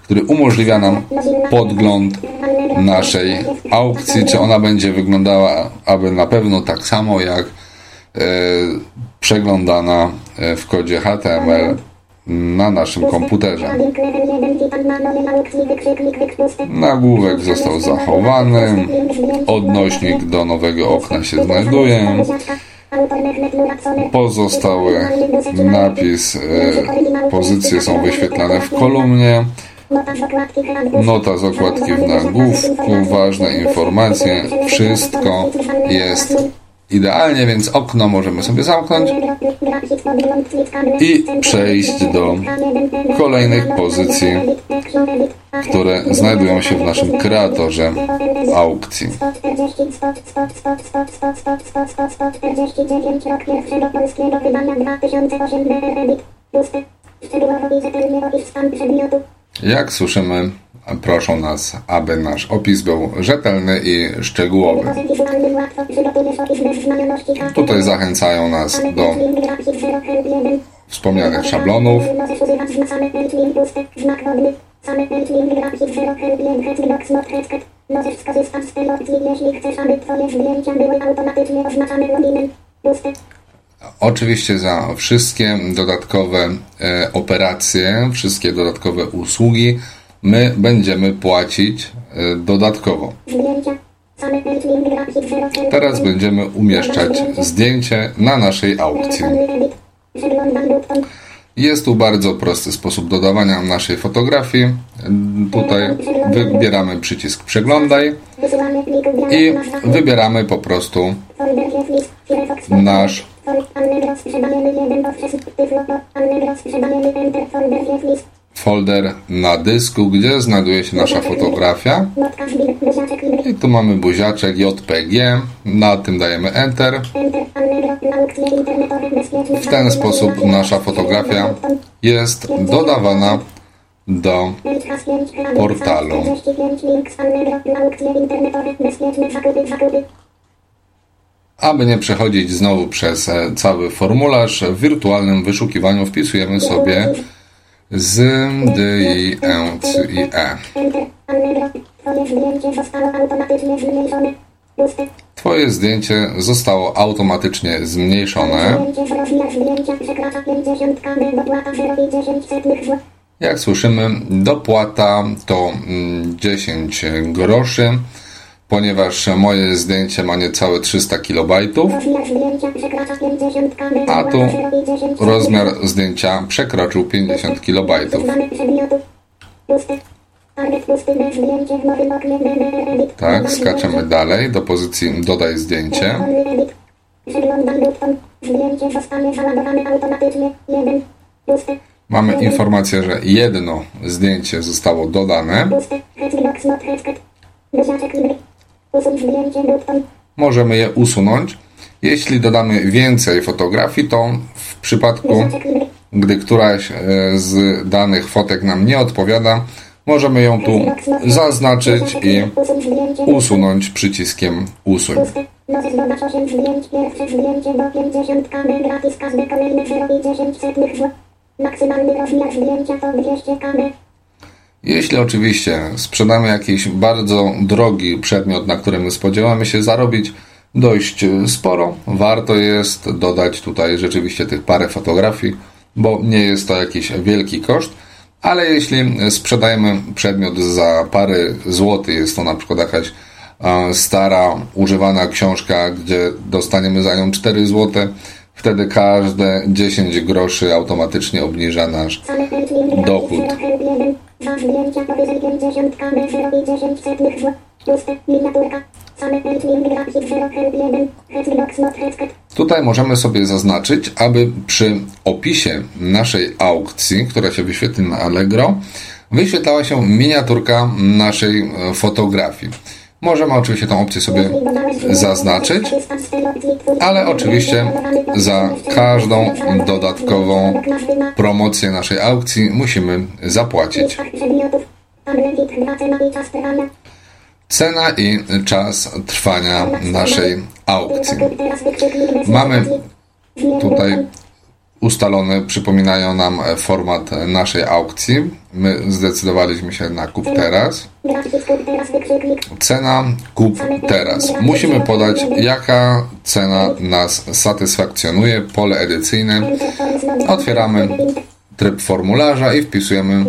S2: który umożliwia nam podgląd naszej aukcji, czy ona będzie wyglądała aby na pewno tak samo jak e, przeglądana e, w kodzie HTML na naszym komputerze. Nagłówek został zachowany, odnośnik do nowego okna się znajduje. Pozostały napis, e, pozycje są wyświetlane w kolumnie. Nota z okładki w nagłówku, ważne informacje, wszystko jest idealnie, więc okno możemy sobie zamknąć i przejść do kolejnych pozycji, które znajdują się w naszym kreatorze aukcji. Jak słyszymy, proszą nas, aby nasz opis był rzetelny i szczegółowy. Tutaj zachęcają nas do wspomnianych szablonów. Możesz z jeśli chcesz, aby Twoje zdjęcia były automatycznie oznaczane loginem. Oczywiście za wszystkie dodatkowe e, operacje, wszystkie dodatkowe usługi my będziemy płacić e, dodatkowo. Teraz będziemy umieszczać zdjęcie na naszej aukcji. Jest tu bardzo prosty sposób dodawania naszej fotografii. Tutaj wybieramy przycisk przeglądaj i wybieramy po prostu nasz folder na dysku, gdzie znajduje się nasza fotografia. I tu mamy buziaczek JPG. Na tym dajemy Enter. W ten sposób nasza fotografia jest dodawana do portalu. Aby nie przechodzić znowu przez e, cały formularz, w wirtualnym wyszukiwaniu wpisujemy sobie z, d, i, e, c, i, e. Twoje zdjęcie zostało automatycznie zmniejszone. Jak słyszymy, dopłata to 10 mm, groszy ponieważ moje zdjęcie ma niecałe 300 KB, a tu rozmiar zdjęcia przekroczył 50 KB. Tak, skaczemy dalej. Do pozycji dodaj zdjęcie. Mamy informację, że jedno zdjęcie zostało dodane. Możemy je usunąć. Jeśli dodamy więcej fotografii, to w przypadku Gdy któraś e, z danych fotek nam nie odpowiada, możemy ją tu zaznaczyć i usunąć przyciskiem usuń.
S3: Puste. Możesz dodać 8 zdjęć. Pierwsze zdjęcie do 50 kb gratis. Każde kolejne 0,10 setnych zł. Maksymalny rozmiar zdjęcia to 200 kb.
S2: Jeśli oczywiście sprzedamy jakiś bardzo drogi przedmiot, na którym spodziewamy się zarobić dość sporo, warto jest dodać tutaj rzeczywiście tych parę fotografii, bo nie jest to jakiś wielki koszt. Ale jeśli sprzedajemy przedmiot za parę złotych, jest to na przykład jakaś stara, używana książka, gdzie dostaniemy za nią 4 złote, wtedy każde 10 groszy automatycznie obniża nasz Dochód.
S3: Gratis 0,1. Dwa zdjęcia powyżej 50 kb 0,10 setnych zł. Puste. Miniaturka. Same pętlin gratis 0,1. Hexbox not hexket.
S2: Tutaj możemy sobie zaznaczyć, aby przy opisie naszej aukcji, która się wyświetli na Allegro, wyświetlała się miniaturka naszej e, fotografii. Możemy oczywiście tą opcję sobie zaznaczyć, ale oczywiście za każdą dodatkową promocję naszej aukcji musimy zapłacić. Cena i czas trwania naszej aukcji. Mamy tutaj ustalony, przypominają nam e, format naszej aukcji. My zdecydowaliśmy się na kup teraz. Cena kup teraz. Musimy podać, jaka cena nas satysfakcjonuje. Pole edycyjne. Otwieramy tryb formularza i wpisujemy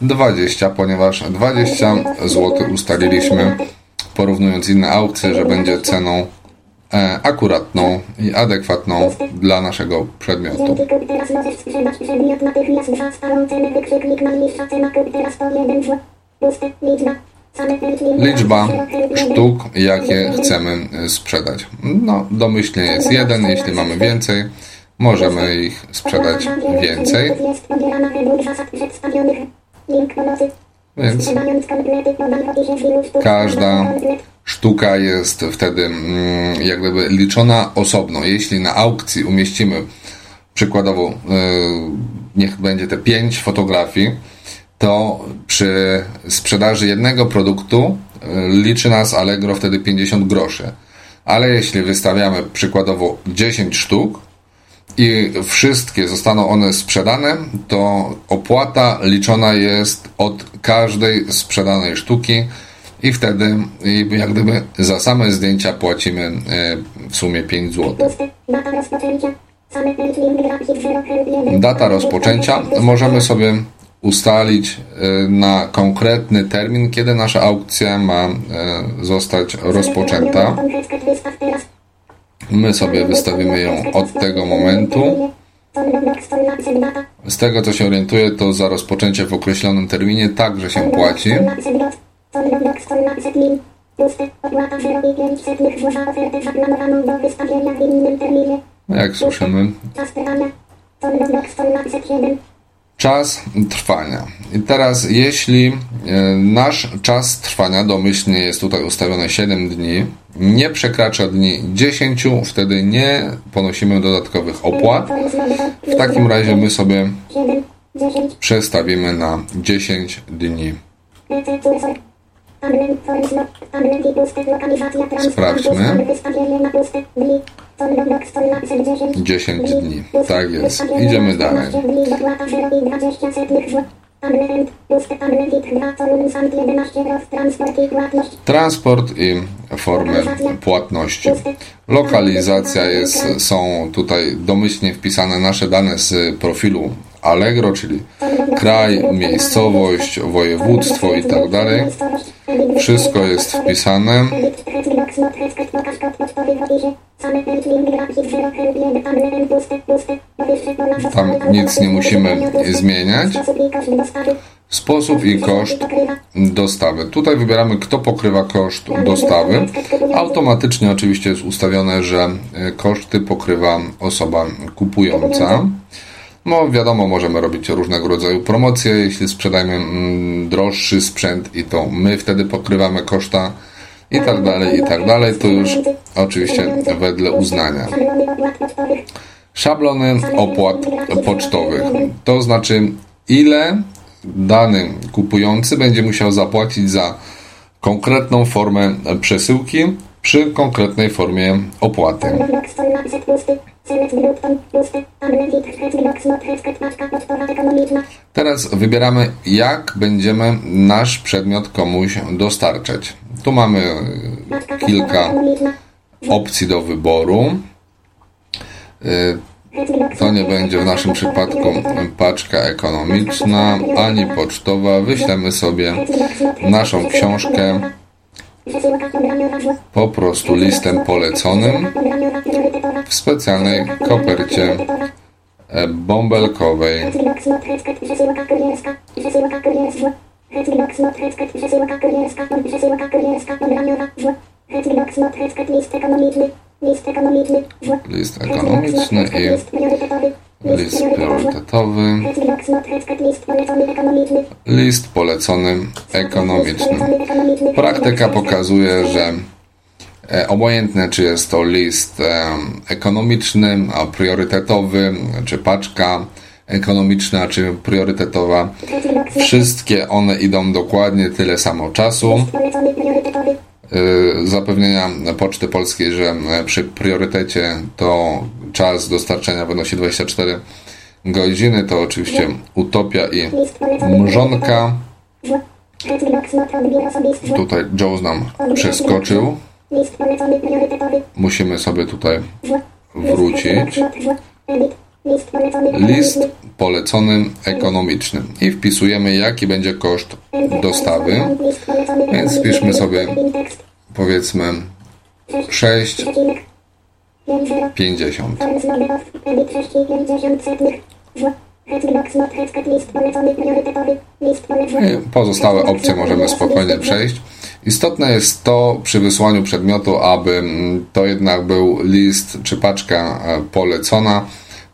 S2: 20, ponieważ 20 zł ustaliliśmy, porównując inne aukcje, że będzie ceną e, akuratną i adekwatną dla naszego przedmiotu.
S3: Dzięki kup teraz możesz sprzedać przedmiot natychmiast za starą cenę. Wykrzyknik najniższa cena kup teraz po 1 zł. Puste. Liczba. Same pętlin
S2: Liczba
S3: gratis 0,1.
S2: sztuk, jakie chcemy e, sprzedać. No, domyślnie jest jeden, jeśli mamy więcej, możemy ich sprzedać więcej. Więc. Każda. Sztuka jest wtedy mm, jak gdyby liczona osobno. Jeśli na aukcji umieścimy przykładowo, yy, niech będzie te 5 fotografii, to przy sprzedaży jednego produktu yy, liczy nas Allegro wtedy 50 groszy. Ale jeśli wystawiamy przykładowo 10 sztuk, i wszystkie zostaną one sprzedane, to opłata liczona jest od każdej sprzedanej sztuki i wtedy jak gdyby za same zdjęcia płacimy e, w sumie 5 zł.
S3: Puste. Data rozpoczęcia. Same pętlin gratis 0,1.
S2: Data rozpoczęcia możemy sobie ustalić e, na konkretny termin, kiedy nasza aukcja ma e, zostać rozpoczęta. My sobie wystawimy ją od tego momentu. Z tego co się orientuję, to za rozpoczęcie w określonym terminie także się płaci. Jak słyszymy, czas trwania. I teraz, jeśli e, nasz czas trwania domyślnie jest tutaj ustawiony 7 dni, nie przekracza dni 10, wtedy nie ponosimy dodatkowych opłat. W takim razie my sobie
S3: 7, 10,
S2: przestawimy na 10 dni.
S3: Sprawdźmy.
S2: 10 dni. Tak jest. Idziemy dalej. Transport i formy płatności. Lokalizacja jest, są tutaj domyślnie wpisane nasze dane z profilu Allegro, czyli kraj, miejscowość, województwo i tak dalej. Wszystko jest wpisane. Tam nic nie musimy zmieniać. Sposób i koszt dostawy. Tutaj wybieramy, kto pokrywa koszt dostawy. Automatycznie oczywiście jest ustawione, że e, koszty pokrywa osoba kupująca. No wiadomo, możemy robić różnego rodzaju promocje, jeśli sprzedajemy mm, droższy sprzęt i to my wtedy pokrywamy koszta i tak dalej, i tak dalej. To już oczywiście wedle uznania. szablony opłat pocztowych. To znaczy, ile dany kupujący będzie musiał zapłacić za konkretną formę przesyłki przy konkretnej formie opłaty.
S3: Pocztowa ekonomiczna.
S2: Teraz wybieramy, jak będziemy nasz przedmiot komuś dostarczać. Tu mamy e, kilka opcji do wyboru. E, To nie będzie w naszym przypadku paczka ekonomiczna ani pocztowa. Wyślemy sobie
S3: hec
S2: naszą książkę. Po prostu listem poleconym w specjalnej kopercie e, bąbelkowej.
S3: List ekonomiczny. List ekonomiczny.
S2: List ekonomiczny i
S3: List priorytetowy.
S2: list priorytetowy.
S3: Hecklok smot heckat list polecony ekonomiczny.
S2: List polecony ekonomiczny. Praktyka pokazuje, że e, obojętne czy jest to list e, ekonomiczny, a priorytetowy, czy paczka ekonomiczna, czy priorytetowa, wszystkie one idą dokładnie tyle samo czasu. Y, zapewnienia Poczty Polskiej, że e, przy priorytecie to czas dostarczenia wynosi 24 godziny, to oczywiście utopia i mrzonka. Tutaj Joe nam przeskoczył. Musimy sobie tutaj wrócić.
S3: List polecony
S2: List
S3: ekonomiczny.
S2: polecony ekonomiczny i wpisujemy jaki będzie koszt dostawy. Więc wpiszmy sobie powiedzmy
S3: Przecinek.
S2: 6,50.
S3: 50. Forms mode off. Edit 6,50 setnych. Zło. Hecklok smot heckat list polecony priorytetowy. List polecony.
S2: I Pozostałe opcje możemy spokojnie przejść. Istotne jest to przy wysłaniu przedmiotu, aby to jednak był list czy paczka polecona,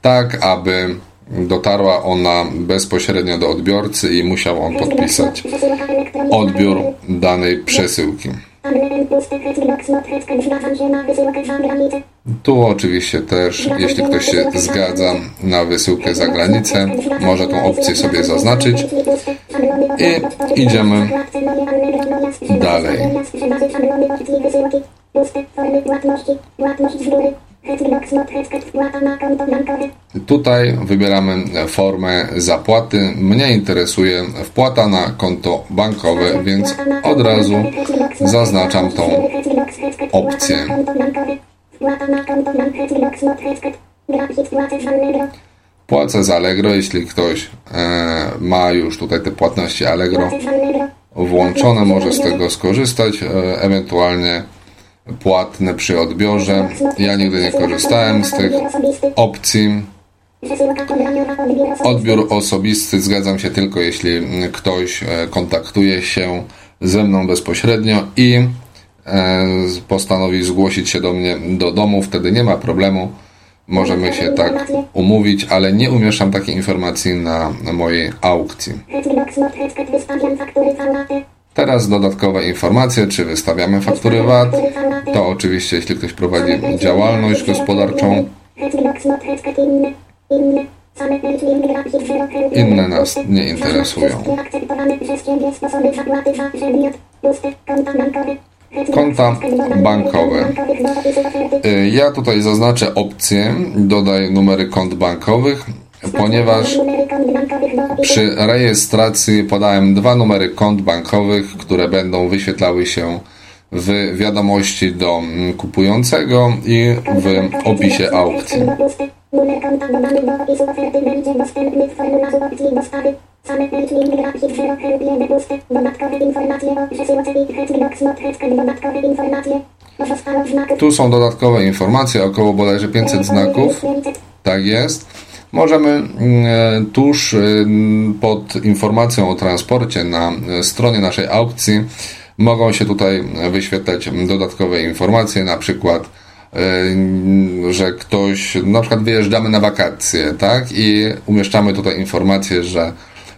S2: tak aby dotarła ona bezpośrednio do odbiorcy i musiał on podpisać odbiór danej przesyłki. Tu oczywiście też, jeśli ktoś się zgadza na wysyłkę za granicę, może tą opcję sobie zaznaczyć. I idziemy dalej. Tutaj wybieramy formę zapłaty. Mnie interesuje wpłata na konto bankowe, więc od razu zaznaczam tą opcję. Płacę za Allegro, jeśli ktoś e, ma już tutaj te płatności Allegro włączone, może z tego skorzystać, e, ewentualnie płatne przy odbiorze. Ja nigdy nie korzystałem z tych opcji. Odbiór osobisty zgadzam się tylko jeśli ktoś e, kontaktuje się ze mną bezpośrednio i e, postanowi zgłosić się do mnie do domu, wtedy nie ma problemu. Możemy się tak umówić, ale nie umieszczam takiej informacji na mojej aukcji. Teraz dodatkowe informacje, czy wystawiamy faktury VAT. To oczywiście, jeśli ktoś prowadzi działalność gospodarczą,
S3: Inne nas nie interesują.
S2: konta bankowe. Y, Ja tutaj zaznaczę opcję dodaj numery kont bankowych, ponieważ przy rejestracji podałem dwa numery kont bankowych, które będą wyświetlały się w wiadomości do kupującego i w opisie aukcji.
S3: Numer konta dodany do opisu oferty będzie dostępny w formularzu opcji dostawy. Same help link grafik 0 help jeden pusty. Dodatkowe informacje o przesyłce i headlock smot headcat. Dodatkowe informacje. Pozostało znaków.
S2: Tu są dodatkowe informacje, około bodajże 500 znaków. Tak jest. Możemy mm, e, tuż mm, pod informacją o transporcie na e, stronie naszej aukcji mogą się tutaj wyświetlać dodatkowe informacje, na przykład e, że ktoś, na przykład wyjeżdżamy na wakacje, tak? I umieszczamy tutaj informację, że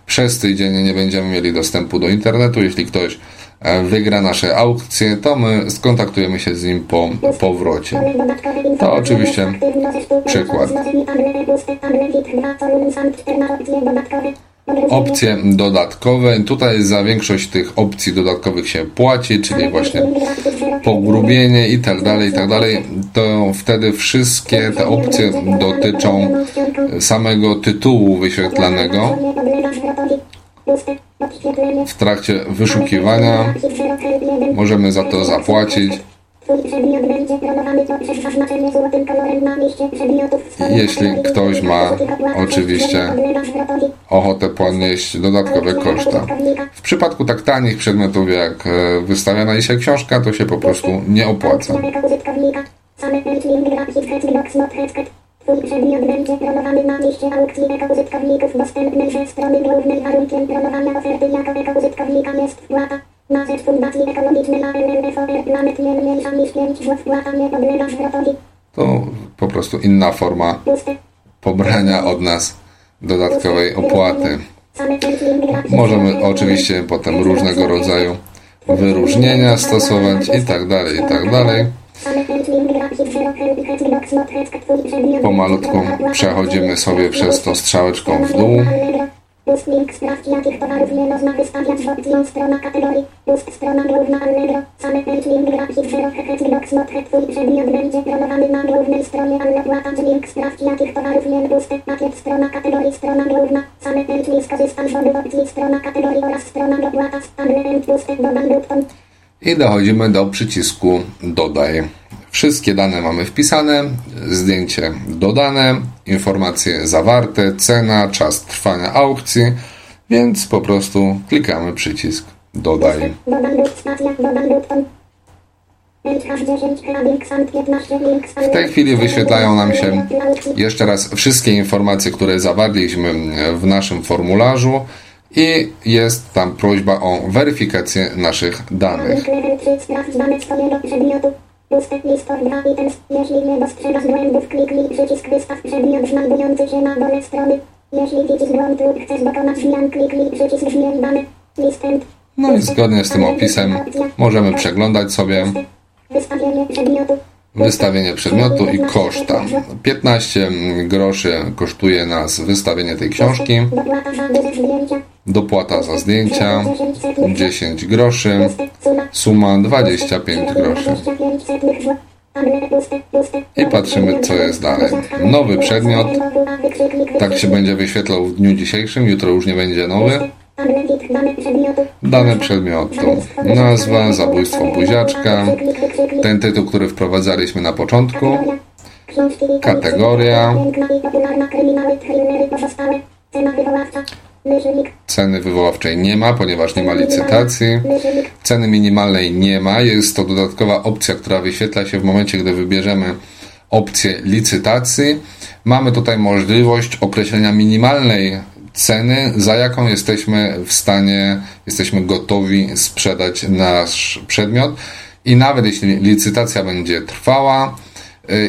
S2: przez tydzień nie będziemy mieli dostępu do internetu. Jeśli ktoś e, wygra nasze aukcje, to my skontaktujemy się z nim po powrocie. To oczywiście przykład. Opcje dodatkowe. Tutaj za większość tych opcji dodatkowych się płaci, czyli właśnie pogrubienie i tak dalej, i tak dalej. To wtedy wszystkie te opcje dotyczą samego tytułu wyświetlanego w trakcie wyszukiwania. Możemy za to zapłacić. Jeśli ktoś ma oczywiście ochotę ponieść dodatkowe koszta. W przypadku tak tanich przedmiotów jak e, wystawiana dzisiaj książka, to się po prostu nie opłaca. Będzie promowany na liście aukcji ekoużytkowników dostępnej ze strony głównej. Warunkiem promowania oferty jako ekoużytkownika jest wpłata na rzecz Fundacji Ekologicznej Planet nie mniejsza niż 5 zł wpłata nie podlega zwrotowi. To po prostu inna forma pobrania od nas dodatkowej opłaty. Możemy oczywiście potem różnego rodzaju wyróżnienia stosować i tak dalej, i tak dalej. Pomalutku przechodzimy sobie przez to strzałeczką w dół. Strona kategorii. Pust strona główna Allegro. Same page link grafik 0 hehet box not het twój przedmiot będzie promowany na głównej stronie ale płata link sprawdź jakich towarów nie puste. Pakiet strona kategorii strona główna. Same page link skorzystam z obu opcji strona kategorii oraz strona dopłata. Dodam button. I dochodzimy do przycisku dodaj. Wszystkie dane mamy wpisane, zdjęcie dodane, informacje zawarte, cena, czas trwania aukcji, więc po prostu klikamy przycisk dodaj. W tej chwili wyświetlają nam się jeszcze raz wszystkie informacje, które zawarliśmy w naszym formularzu i jest tam prośba o weryfikację naszych danych. No i zgodnie z tym opisem możemy przeglądać sobie wystawienie przedmiotu. Wystawienie przedmiotu i koszta. 15 groszy kosztuje nas wystawienie tej książki. Dopłata za zdjęcia 10 groszy. Suma 25 groszy. I patrzymy, co jest dalej. Nowy przedmiot. Tak się będzie wyświetlał w dniu dzisiejszym. Jutro już nie będzie nowy. Dane przedmiotu. Nazwa, zabójstwo buziaczka. Ten tytuł, który wprowadzaliśmy na początku. Kategoria. Ceny wywoławczej nie ma, ponieważ nie ma licytacji. Ceny minimalnej nie ma. Jest to dodatkowa opcja, która wyświetla się w momencie, gdy wybierzemy opcję licytacji. Mamy tutaj możliwość określenia minimalnej ceny, za jaką jesteśmy w stanie, jesteśmy gotowi sprzedać nasz przedmiot. I nawet jeśli licytacja będzie trwała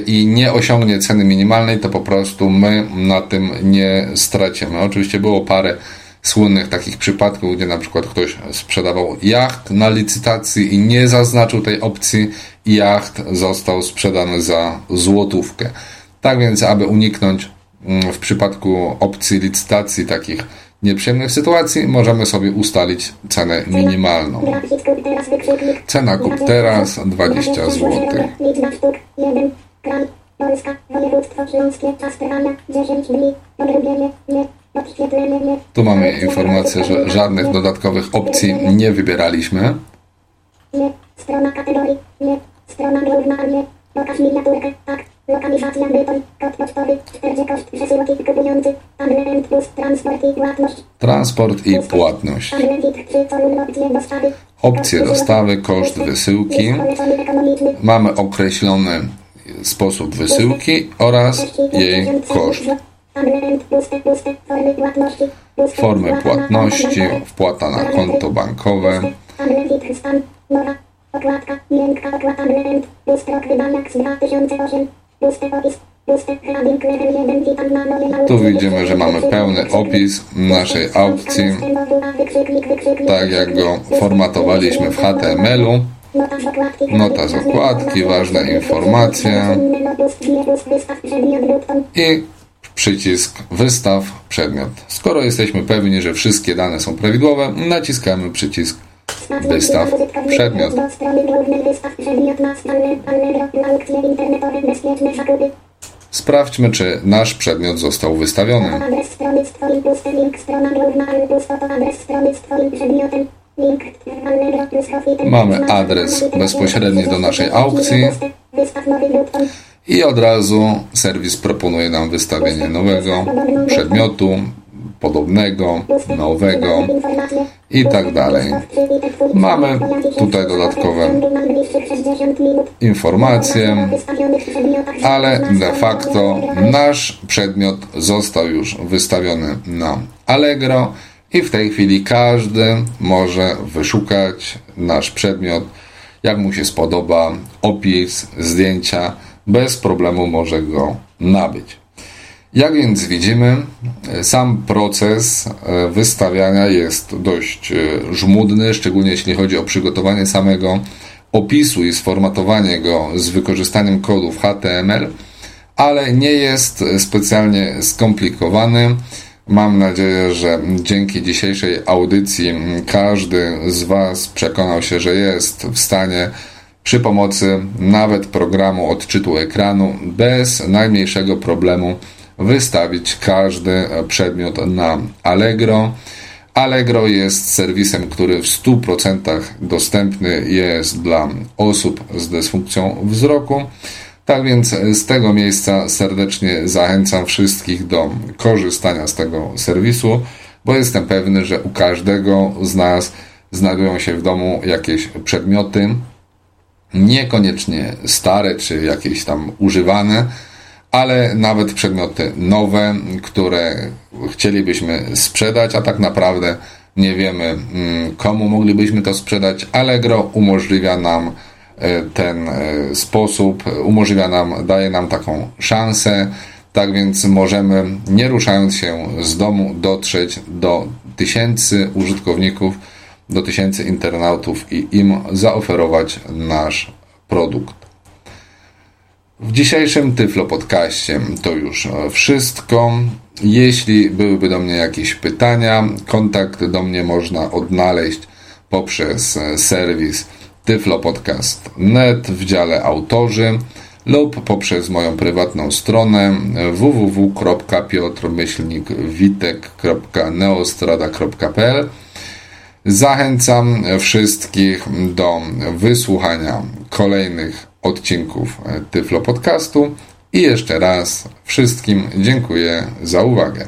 S2: i nie osiągnie ceny minimalnej, to po prostu my na tym nie stracimy. Oczywiście było parę słynnych takich przypadków, gdzie na przykład ktoś sprzedawał jacht na licytacji i nie zaznaczył tej opcji jacht został sprzedany za złotówkę. Tak więc, aby uniknąć Mm, w przypadku opcji licytacji takich nieprzyjemnych sytuacji możemy sobie ustalić cenę minimalną. Cena kup teraz 20 zł. Tu mamy informację, że żadnych dodatkowych opcji nie wybieraliśmy. Nie, strona kategorii, nie, strona główna, nie, pokaż miniaturkę, tak. Lokalizacja Bytom, kod pocztowy, 40 koszt przesyłki kupujący, abonent plus transport i płatność. Transport i płatność. Opcje dostawy, koszt wysyłki. Mamy określony sposób wysyłki oraz jej koszt. Formy płatności, wpłata na konto bankowe. Okładka, miękka okład abonent, plus rok wydania 2008. Pusty opis. Tu widzimy, że mamy pełny opis naszej aukcji, tak jak go formatowaliśmy w HTML-u. Nota z okładki, ważne informacje i przycisk wystaw przedmiot. Skoro jesteśmy pewni, że wszystkie dane są prawidłowe, naciskamy przycisk wystaw przedmiot. Sprawdźmy, czy nasz przedmiot został wystawiony. Mamy adres bezpośredni do naszej aukcji i od razu serwis proponuje nam wystawienie nowego przedmiotu, podobnego, nowego i tak dalej. Mamy tutaj dodatkowe informacje, ale de facto nasz przedmiot został już wystawiony na Allegro i w tej chwili każdy może wyszukać nasz przedmiot, jak mu się spodoba, opis, zdjęcia, bez problemu może go nabyć. Jak więc widzimy, sam proces e, wystawiania jest dość e, żmudny, szczególnie jeśli chodzi o przygotowanie samego opisu i sformatowanie go z wykorzystaniem kodów HTML, ale nie jest specjalnie skomplikowany. Mam nadzieję, że dzięki dzisiejszej audycji każdy z Was przekonał się, że jest w stanie przy pomocy nawet programu odczytu ekranu bez najmniejszego problemu wystawić każdy przedmiot na Allegro. Allegro jest serwisem, który w 100% dostępny jest dla osób z dysfunkcją wzroku. Tak więc z tego miejsca serdecznie zachęcam wszystkich do korzystania z tego serwisu, bo jestem pewny, że u każdego z nas znajdują się w domu jakieś przedmioty, niekoniecznie stare czy jakieś tam używane, ale nawet przedmioty nowe, które chcielibyśmy sprzedać, a tak naprawdę nie wiemy mm, komu moglibyśmy to sprzedać. Allegro umożliwia nam e, ten e, sposób, umożliwia nam, daje nam taką szansę. Tak więc możemy, nie ruszając się z domu, dotrzeć do tysięcy użytkowników, do tysięcy internautów i im zaoferować nasz produkt. W dzisiejszym Tyflo Podcaście to już wszystko. Jeśli byłyby do mnie jakieś pytania, kontakt do mnie można odnaleźć poprzez serwis tyflopodcast.net w dziale autorzy lub poprzez moją prywatną stronę www.piotr-witek.neostrada.pl Zachęcam wszystkich do wysłuchania kolejnych odcinków Tyflo Podcastu i jeszcze raz wszystkim dziękuję za uwagę.